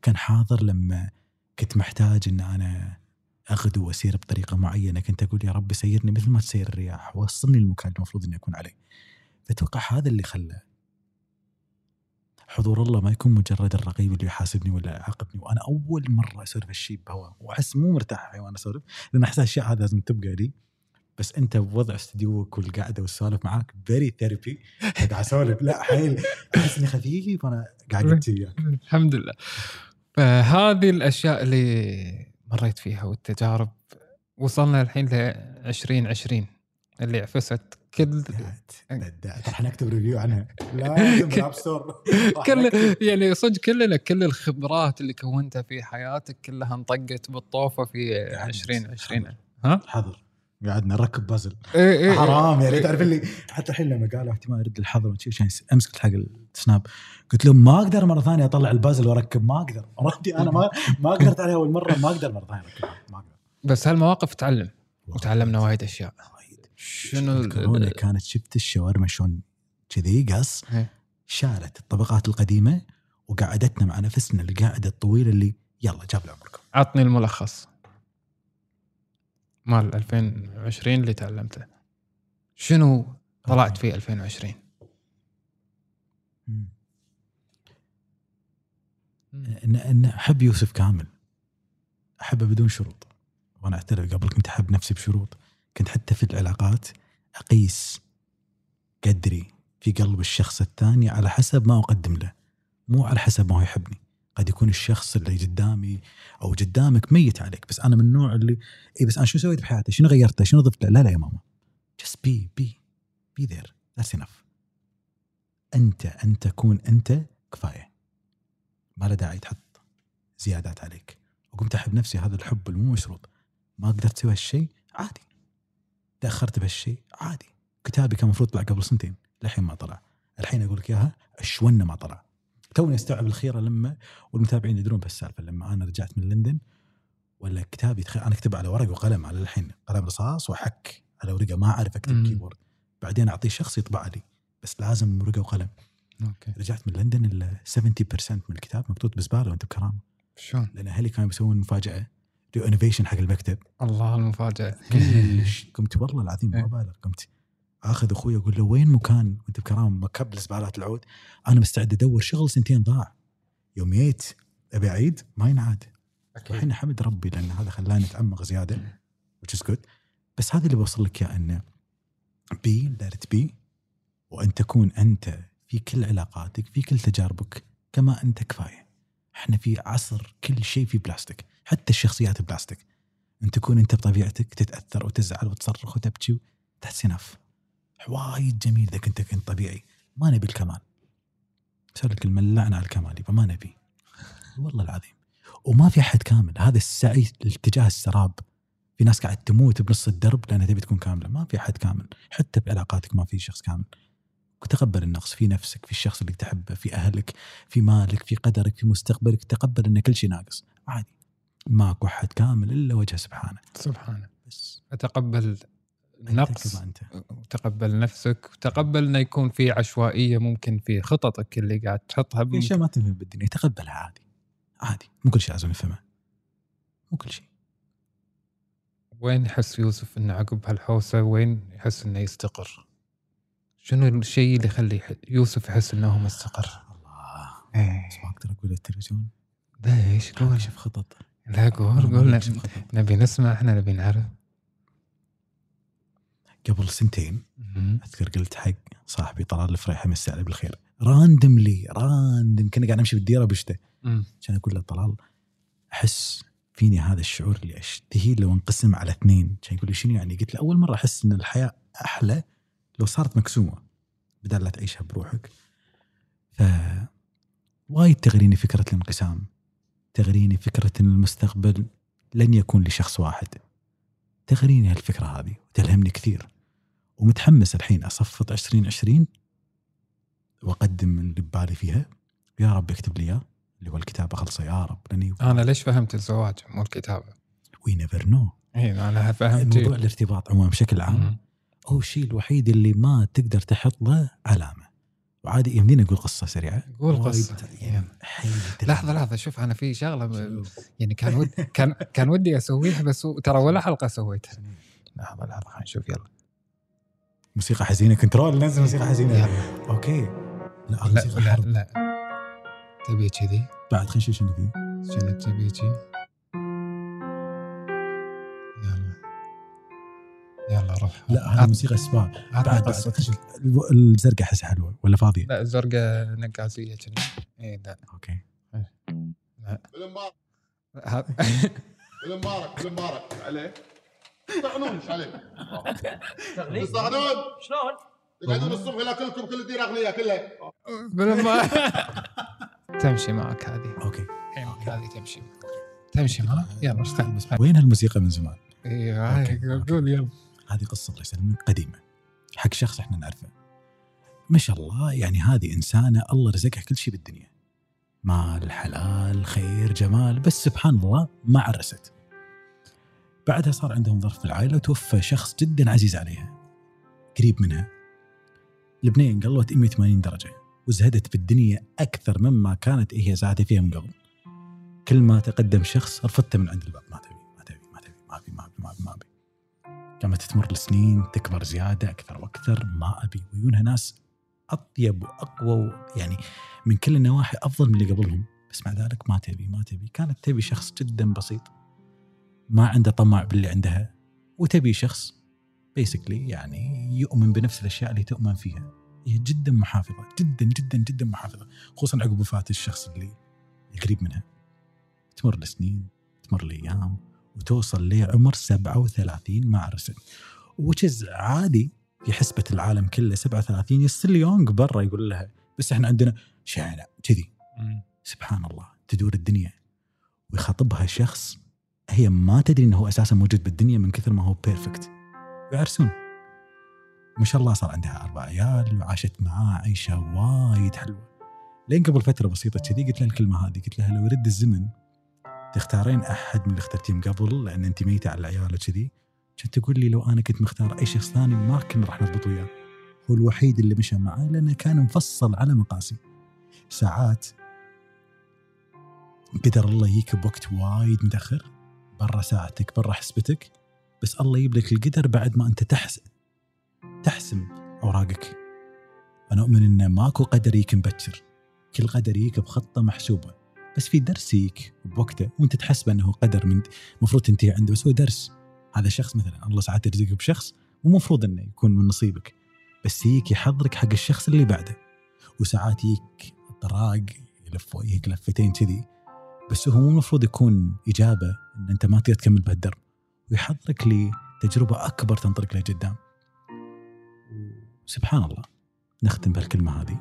كان حاضر لما كنت محتاج إن أنا اغدو وأسير بطريقة معينة. كنت أقول يا رب سيرني مثل ما تسير الرياح وصلني للمكان اللي المفروض إني أكون عليه. فأتوقع هذا اللي خلى حضور الله ما يكون مجرد الرقيب اللي يحاسبني ولا يعاقبني وأنا أول مرة أسولف هالشيء بهواء وأحس مو مرتاح وأنا أسولف لأن أحس الاشياء هذه لازم تبقى لي. بس أنت بوضع استديوك والقعده والسوالف معاك very therapy قاعد أسولف. لا حيل. أحس إني خفيف وأنا قاعد وياك الحمد لله. فهذه الأشياء اللي مريت فيها والتجارب وصلنا الحين ل 2020 اللي عفست كل راح نكتب review عنها. لازم بال App Store كل. يعني صدق كلنا كل الخبرات اللي كونتها في حياتك كلها انطقت بالطوفة في 2020 ها؟ حظر قعدنا نركب بازل. إيه إيه حرام يعني تعرف اللي حتى الحين لما قالوا احتمال يرد الحظر عشان امس قلت حق ال Snap قلت لهم ما أقدر مرة ثانية أطلع البازل وأركب. ما أقدر. ردي أنا ما ما قدرت عليها أول مرة ما أقدر مرة ثانية أركبها. ما أقدر. بس هالمواقف تعلم. وتعلمنا وايد أشياء. وايد. شنو ال- الكورونا كانت شفت الشاورما شلون كذي قص إيه. شالت الطبقات القديمة وقعدتنا مع نفسنا القاعدة الطويلة اللي يلا جاب لعمركم عطني الملخص. مال 2020 اللي تعلمته. شنو طلعت فيه 2020 مم. ان إن أحب يوسف كامل. أحبه بدون شروط. وأنا أعترف قبل كنت أحب نفسي بشروط. كنت حتى في العلاقات أقيس قدري في قلب الشخص الثاني على حسب ما أقدم له. مو على حسب ما هو يحبني. قد يكون الشخص اللي قدامي أو قدامك ميت عليك. بس أنا من النوع اللي اي بس أنا شو سويت بحياتي؟ شنو غيرته؟ شنو ضفت؟ لا لا يا ماما. Just be be be there. That's enough. أنت انت كون أنت كفاية. ما له داعي تحط زيادات عليك. وقمت أحب نفسي هذا الحب المو مشروط. ما قدرت أسوي هالشيء عادي. تأخرت بهالشيء عادي. كتابي كان المفروض يطلع قبل سنتين. للحين ما طلع. الحين أقول لك إياها اشونه ما طلع. توني استوعب الخيره لما والمتابعين يدرون بهالسالفه لما أنا رجعت من لندن ولا كتابي تخيل أنا اكتب على ورق وقلم على الحين قلم رصاص واحك على ورقة ما أعرف أكتب. كيبورد بعدين أعطيه شخص يطبع لي بس لازم ورقة وقلم. okay. رجعت من لندن ال 70% من الكتاب مكتوب بزبالة وأنت بكرامة. شلون؟ لأن أهلي كانوا بيسوون مفاجأة renovation حق المكتب. الله المفاجأة. قمت والله العظيم ما إيه. بالغ قمت أخذ أخوي أقول له وين مكان؟ وأنت بكرامه مكب الزبالات العود. أنا مستعد أدور شغل سنتين ضاع. يوم جيت أبي أعيد ما ينعاد. الحين احمد ربي لأن هذا خلاني أتعمق زيادة which is good. بس هذا اللي بوصل لك اياه أنه بي it be وأن تكون أنت في كل علاقاتك في كل تجاربك كما أنت كفاية. إحنا في عصر كل شيء في بلاستيك حتى الشخصيات بلاستيك. أن تكون أنت بطبيعتك تتأثر وتزعل وتصرخ وتبكي تحس نف وايد جميل إذا كنت كنت طبيعي. ما نبي الكمال. بسوي لك الملعنا على الكمال يبقى ما نبي. والله العظيم. وما في أحد كامل. هذا السعي لاتجاه السراب. في ناس قاعد تموت بنص الدرب لأنها تبي تكون كاملة. ما في أحد كامل. حتى بعلاقاتك ما في شخص كامل. وتقبل النقص. في نفسك في الشخص اللي تحبه في أهلك في مالك في قدرك في مستقبلك. تقبل إن كل شيء ناقص. عادي. ماكو أحد كامل إلا وجه سبحانه. سبحانه. بس. أتقبل كما أنت. وتقبل نفسك وتقبل إنه يكون في عشوائية ممكن في خططك اللي قاعد تحطها في أشياء ما تنفهم بالدنيا تقبلها عادي. عادي. مو كل شيء لازم نفهمه. مو كل شيء. وين يحس يوسف إنه عقب هالحوسة؟ وين يحس إنه يستقر؟ شنو الشيء اللي يخلي يوسف يحس إنه هو مستقر؟ الله. إيه. بس ما أقدر أقول التلفزيون. ليش؟ قول. أكشف خطط. لا قول قول. نبي نسمع إحنا نبي نعرف. قبل سنتين أذكر قلت حق صاحبي طلال الفريحه مسي عليه بالخير. randomly random كنا قاعد نمشي بالديرة بشتة. كان أقول له طلال أحس فيني هذا الشعور اللي اشتهي لو انقسم على اثنين. كان يقول لي شنو يعني؟ قلت له أول مرة أحس إن الحياة أحلى لو صارت مقسومه بدل لا تعيشها بروحك. ف وايد تغريني فكرة الانقسام. تغريني فكرة إن المستقبل لن يكون لشخص واحد. تغريني هالفكرة هذه وتلهمني كثير. ومتحمس الحين أصفط 2020 وأقدم اللي ببالي فيها. يا رب اكتب لي إياه اللي هو الكتابه خلصه يا رب لاني أنا ليش فهمت الزواج؟ مو الكتابة؟ we never know اي أنا فهمت. موضوع الارتباط عموما بشكل عام. هو الشيء الوحيد اللي ما تقدر تحط له علامة. وعادي يمديني أقول قصة سريعة. قول قصة. يعني لحظة لحظة. شوف أنا في شغلة يعني كان ود كان كان ودي أسويها بس ترى ولا حلقة سويتها. لحظة لحظة. خلينا نشوف. يلا. موسيقى حزينة control نزل موسيقى حزينة. أوكي. لا هذه لا موسيقى لا لا. تبي كذي؟ بعد خلينا نشوف شنو فيه شنو تبي كذي؟ يلا. يلا روح. لا هذه موسيقى سبا. بعد الو- الزرقاء احسها حلوة ولا فاضية؟ لا الزرقاء نقازية كنا اي لا. أوكي. لا. فيلم مبارك هذا فيلم مبارك فيلم مبارك عليه. تطعنون إيش عليك؟ شلون؟ تقعدون الصبح لا كلكم كل الديره اغنياء كلها. تمشي معك هذه. أوكي. هذه تمشي. تمشي معك. يلا اشتغل بس. وين هالموسيقى من زمان؟ أيوه. قول يلا. هذه قصة الله يسلمك قديمة. حق شخص إحنا نعرفه. ما شاء الله يعني هذه إنسانة الله رزقها كل شيء بالدنيا. مال حلال خير جمال بس سبحان الله ما عرست. بعدها صار عندهم ظرف في العائلة وتوفى شخص جدا عزيز عليها. قريب منها. البنيه انقلبت 180 درجة وزهدت بالدنيا أكثر مما كانت هي زاهدة فيها من قبل. كل ما تقدم شخص رفضته من عند الباب. ما تبي ما تبي ما تبي ما ابي ما ابي ما ابي ما ابي قامت تمر السنين تكبر زيادة أكثر وأكثر. ما أبي. ويونها ناس أطيب وأقوى يعني من كل النواحي أفضل من اللي قبلهم. بس مع ذلك ما تبي ما تبي. كانت تبي شخص جدا بسيط. ما عنده طمع باللي عندها. وتبي شخص بيسكلي يعني يؤمن بنفس الأشياء اللي تؤمن فيها. هي جدا محافظة جدا جدا جدا محافظة. خصوصا عقب وفاة الشخص اللي القريب منها. تمر السنين تمر الأيام وتوصل لعمر 37 ما عرست وتشز عادي في حسبة العالم كله 37 يصير يونغ برا يقول لها بس إحنا عندنا شارع كذي. سبحان الله تدور الدنيا. ويخاطبها شخص هي ما تدري إنه هو أساسا موجود بالدنيا من كثر ما هو perfect ويعرسون ما شاء الله صار عندها أربع عيال وعاشت معاه عيشة وايد حلوة. لين قبل فترة بسيطة كذي قلت لها الكلمة هذه قلت لها لو يرد الزمن تختارين أحد من اللي اخترتيهم قبل لأن انت ميتة على العيال وكذي كنت تقول لي لو أنا كنت مختار أي شخص ثاني ما كنا راح نضبط وياه. هو الوحيد اللي مشى معي لأنه كان مفصل على مقاسي. ساعات قدر الله يجيك بوقت وايد متأخر. برا ساعتك برا حسبتك بس الله يجيب لك القدر بعد ما أنت تحس تحسم أوراقك. أنا أؤمن إن ماكو قدر يجيك مبكر. كل قدر يجيك بخطة محسوبة. بس في درس يجيك بوقته وأنت تحسب أنه قدر من المفروض تنتهي عنده بس هو درس. هذا شخص مثلا الله ساعات يرزقك بشخص مو مفروض إنه يكون من نصيبك. بس يجيك يحضرك حق الشخص اللي بعده. وساعات يجيك طراق يلف وجهك لفتين كذي. بس هو مو المفروض يكون إجابة إن أنت ما تقدر تكمل بهالدرب. ويحضرك لتجربة أكبر تنطلق لقدام. سبحان الله نختم بهالكلمة هذه.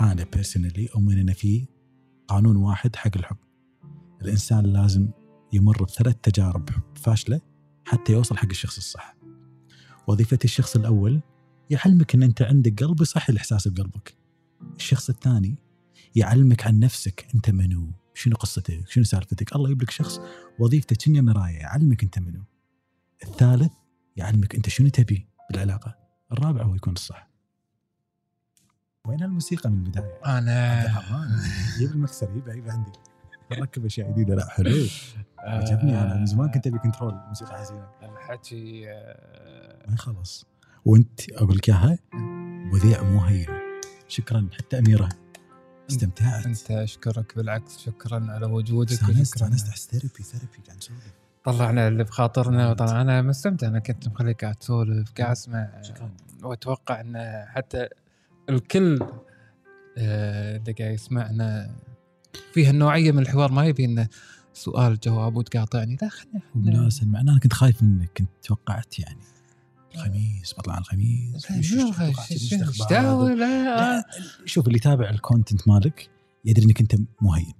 أنا بيرسونالي أؤمن إن في قانون واحد حق الحب الإنسان لازم يمر بثلاث تجارب حب فاشلة حتى يوصل حق الشخص الصح. وظيفة الشخص الأول يعلمك إن أنت عندك قلب يصحي الاحساس بقلبك. الشخص الثاني يعلمك عن نفسك أنت منو. شنو قصتك؟ شنو سالفتك؟ الله يجيب لك شخص وظيفته كأنه مرايه يعلمك أنت منو. الثالث يعلمك أنت شنو تبي بالعلاقة. الرابع هو يكون الصح. وين الموسيقى من البداية؟ أنا جيب المكسر يبقى يبقى عندي. نركب أشياء جديدة. لا حلو. عجبني. أنا من زمان كنت أبي control موسيقى حزينة. الحكي آه، ما يخلص وأنت أقول لك إياها مذيع مو هين. شكرا. حتى أميرة. استمتعت. أنت أشكرك بالعكس شكرا على وجودك استانست استانست احس therapy therapy قاعد نسولف. طلعنا اللي بخاطرنا وطلع أنا مستمتع أنا كنت مخليك قاعد تسولف قاعد أسمع. شكراً. وأتوقع إن حتى الكل آه، اللي قاعد يسمعنا فيه النوعيه من الحوار. ما يبي انه سؤال جواب وتقاطعني لا خلينا وناس مع أنا كنت خايف منك كنت توقعت يعني. الخميس بطلع على الخميس. إيش؟ دعوه لا. شوف اللي يتابع الكونتنت مالك يدري إنك أنت مو هين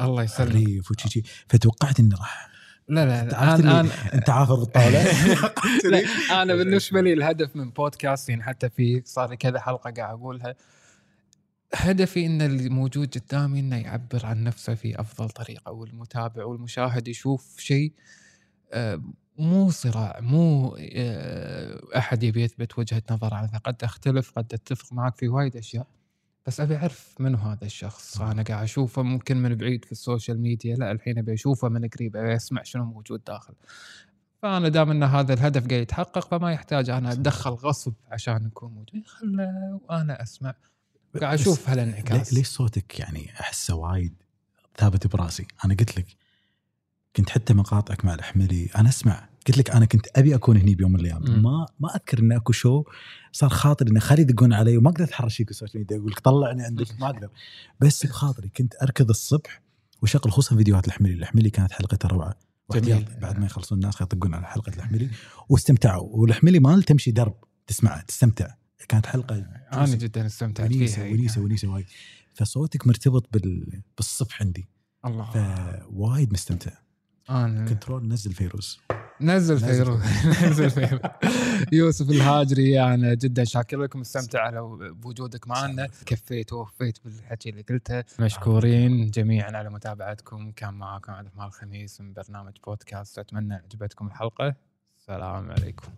الله يسلمك. حريف وشي توقعت إنه راح. لا لا لا أنا أنا أنت عافر بالطاوله لا أنا بالنسبة لي الهدف من بودكاستين حتى في صار لي كذا حلقة قاعد أقولها. هدفي إن اللي موجود قدامي إنه يعبر عن نفسه في أفضل طريقة والمتابع والمشاهد يشوف شيء آه، مو صراع مو آه، أحد يبي يثبت وجهة نظر عنه قد أختلف قد أتفق معك في وايد أشياء بس أبي أعرف منو هذا الشخص؟ أنا قاعد أشوفه ممكن من بعيد في ال social media لا الحين أبي أشوفه من قريب أبي أسمع شنو موجود داخل. فأنا دام إن هذا الهدف قاعد يتحقق فما يحتاج أنا اتدخل غصب عشان نكون موجود. خله وأنا أسمع. قاعد أشوف هالانعكاس. ليش صوتك يعني أحسه وايد ثابت براسي؟ أنا قلت لك كنت حتى مقاطعك مع الحملي أنا أسمع. قلت لك أنا كنت أبي أكون هني بيوم من الأيام. ما ما أذكر ان أكو شو صار خاطري إن خلي يدقون علي وما أقدر أتحرش فيك ال social media أقول لك طلعني عندك ما أقدر. بس بخاطري كنت أركض الصبح وشغل خصوصا فيديوهات الحملي الحملي كانت حلقته روعه واحتياط. بعد ما يخلصون الناس يطقون على حلقة الحملي واستمتعوا. والحملي مال تمشي درب تسمع تستمتع. كانت حلقة أنا جدا استمتعت ونيسة فيها ونيسة ونيسة وايد. فصوتك مرتبط بال... بالصبح عندي. الله. فوايد مستمتع. أنا control نزل فيروز نزل فيروز نزل فيروز يوسف الهاجري أنا جدا شاكر لكم. مستمتع على بوجودك معنا. كفيت ووفيت بالحكي اللي قلته. مشكورين. جميعا على متابعتكم. كان معاكم عبد الرحمن الخميس من برنامج بودكاست. أتمنى عجبتكم الحلقة. السلام عليكم.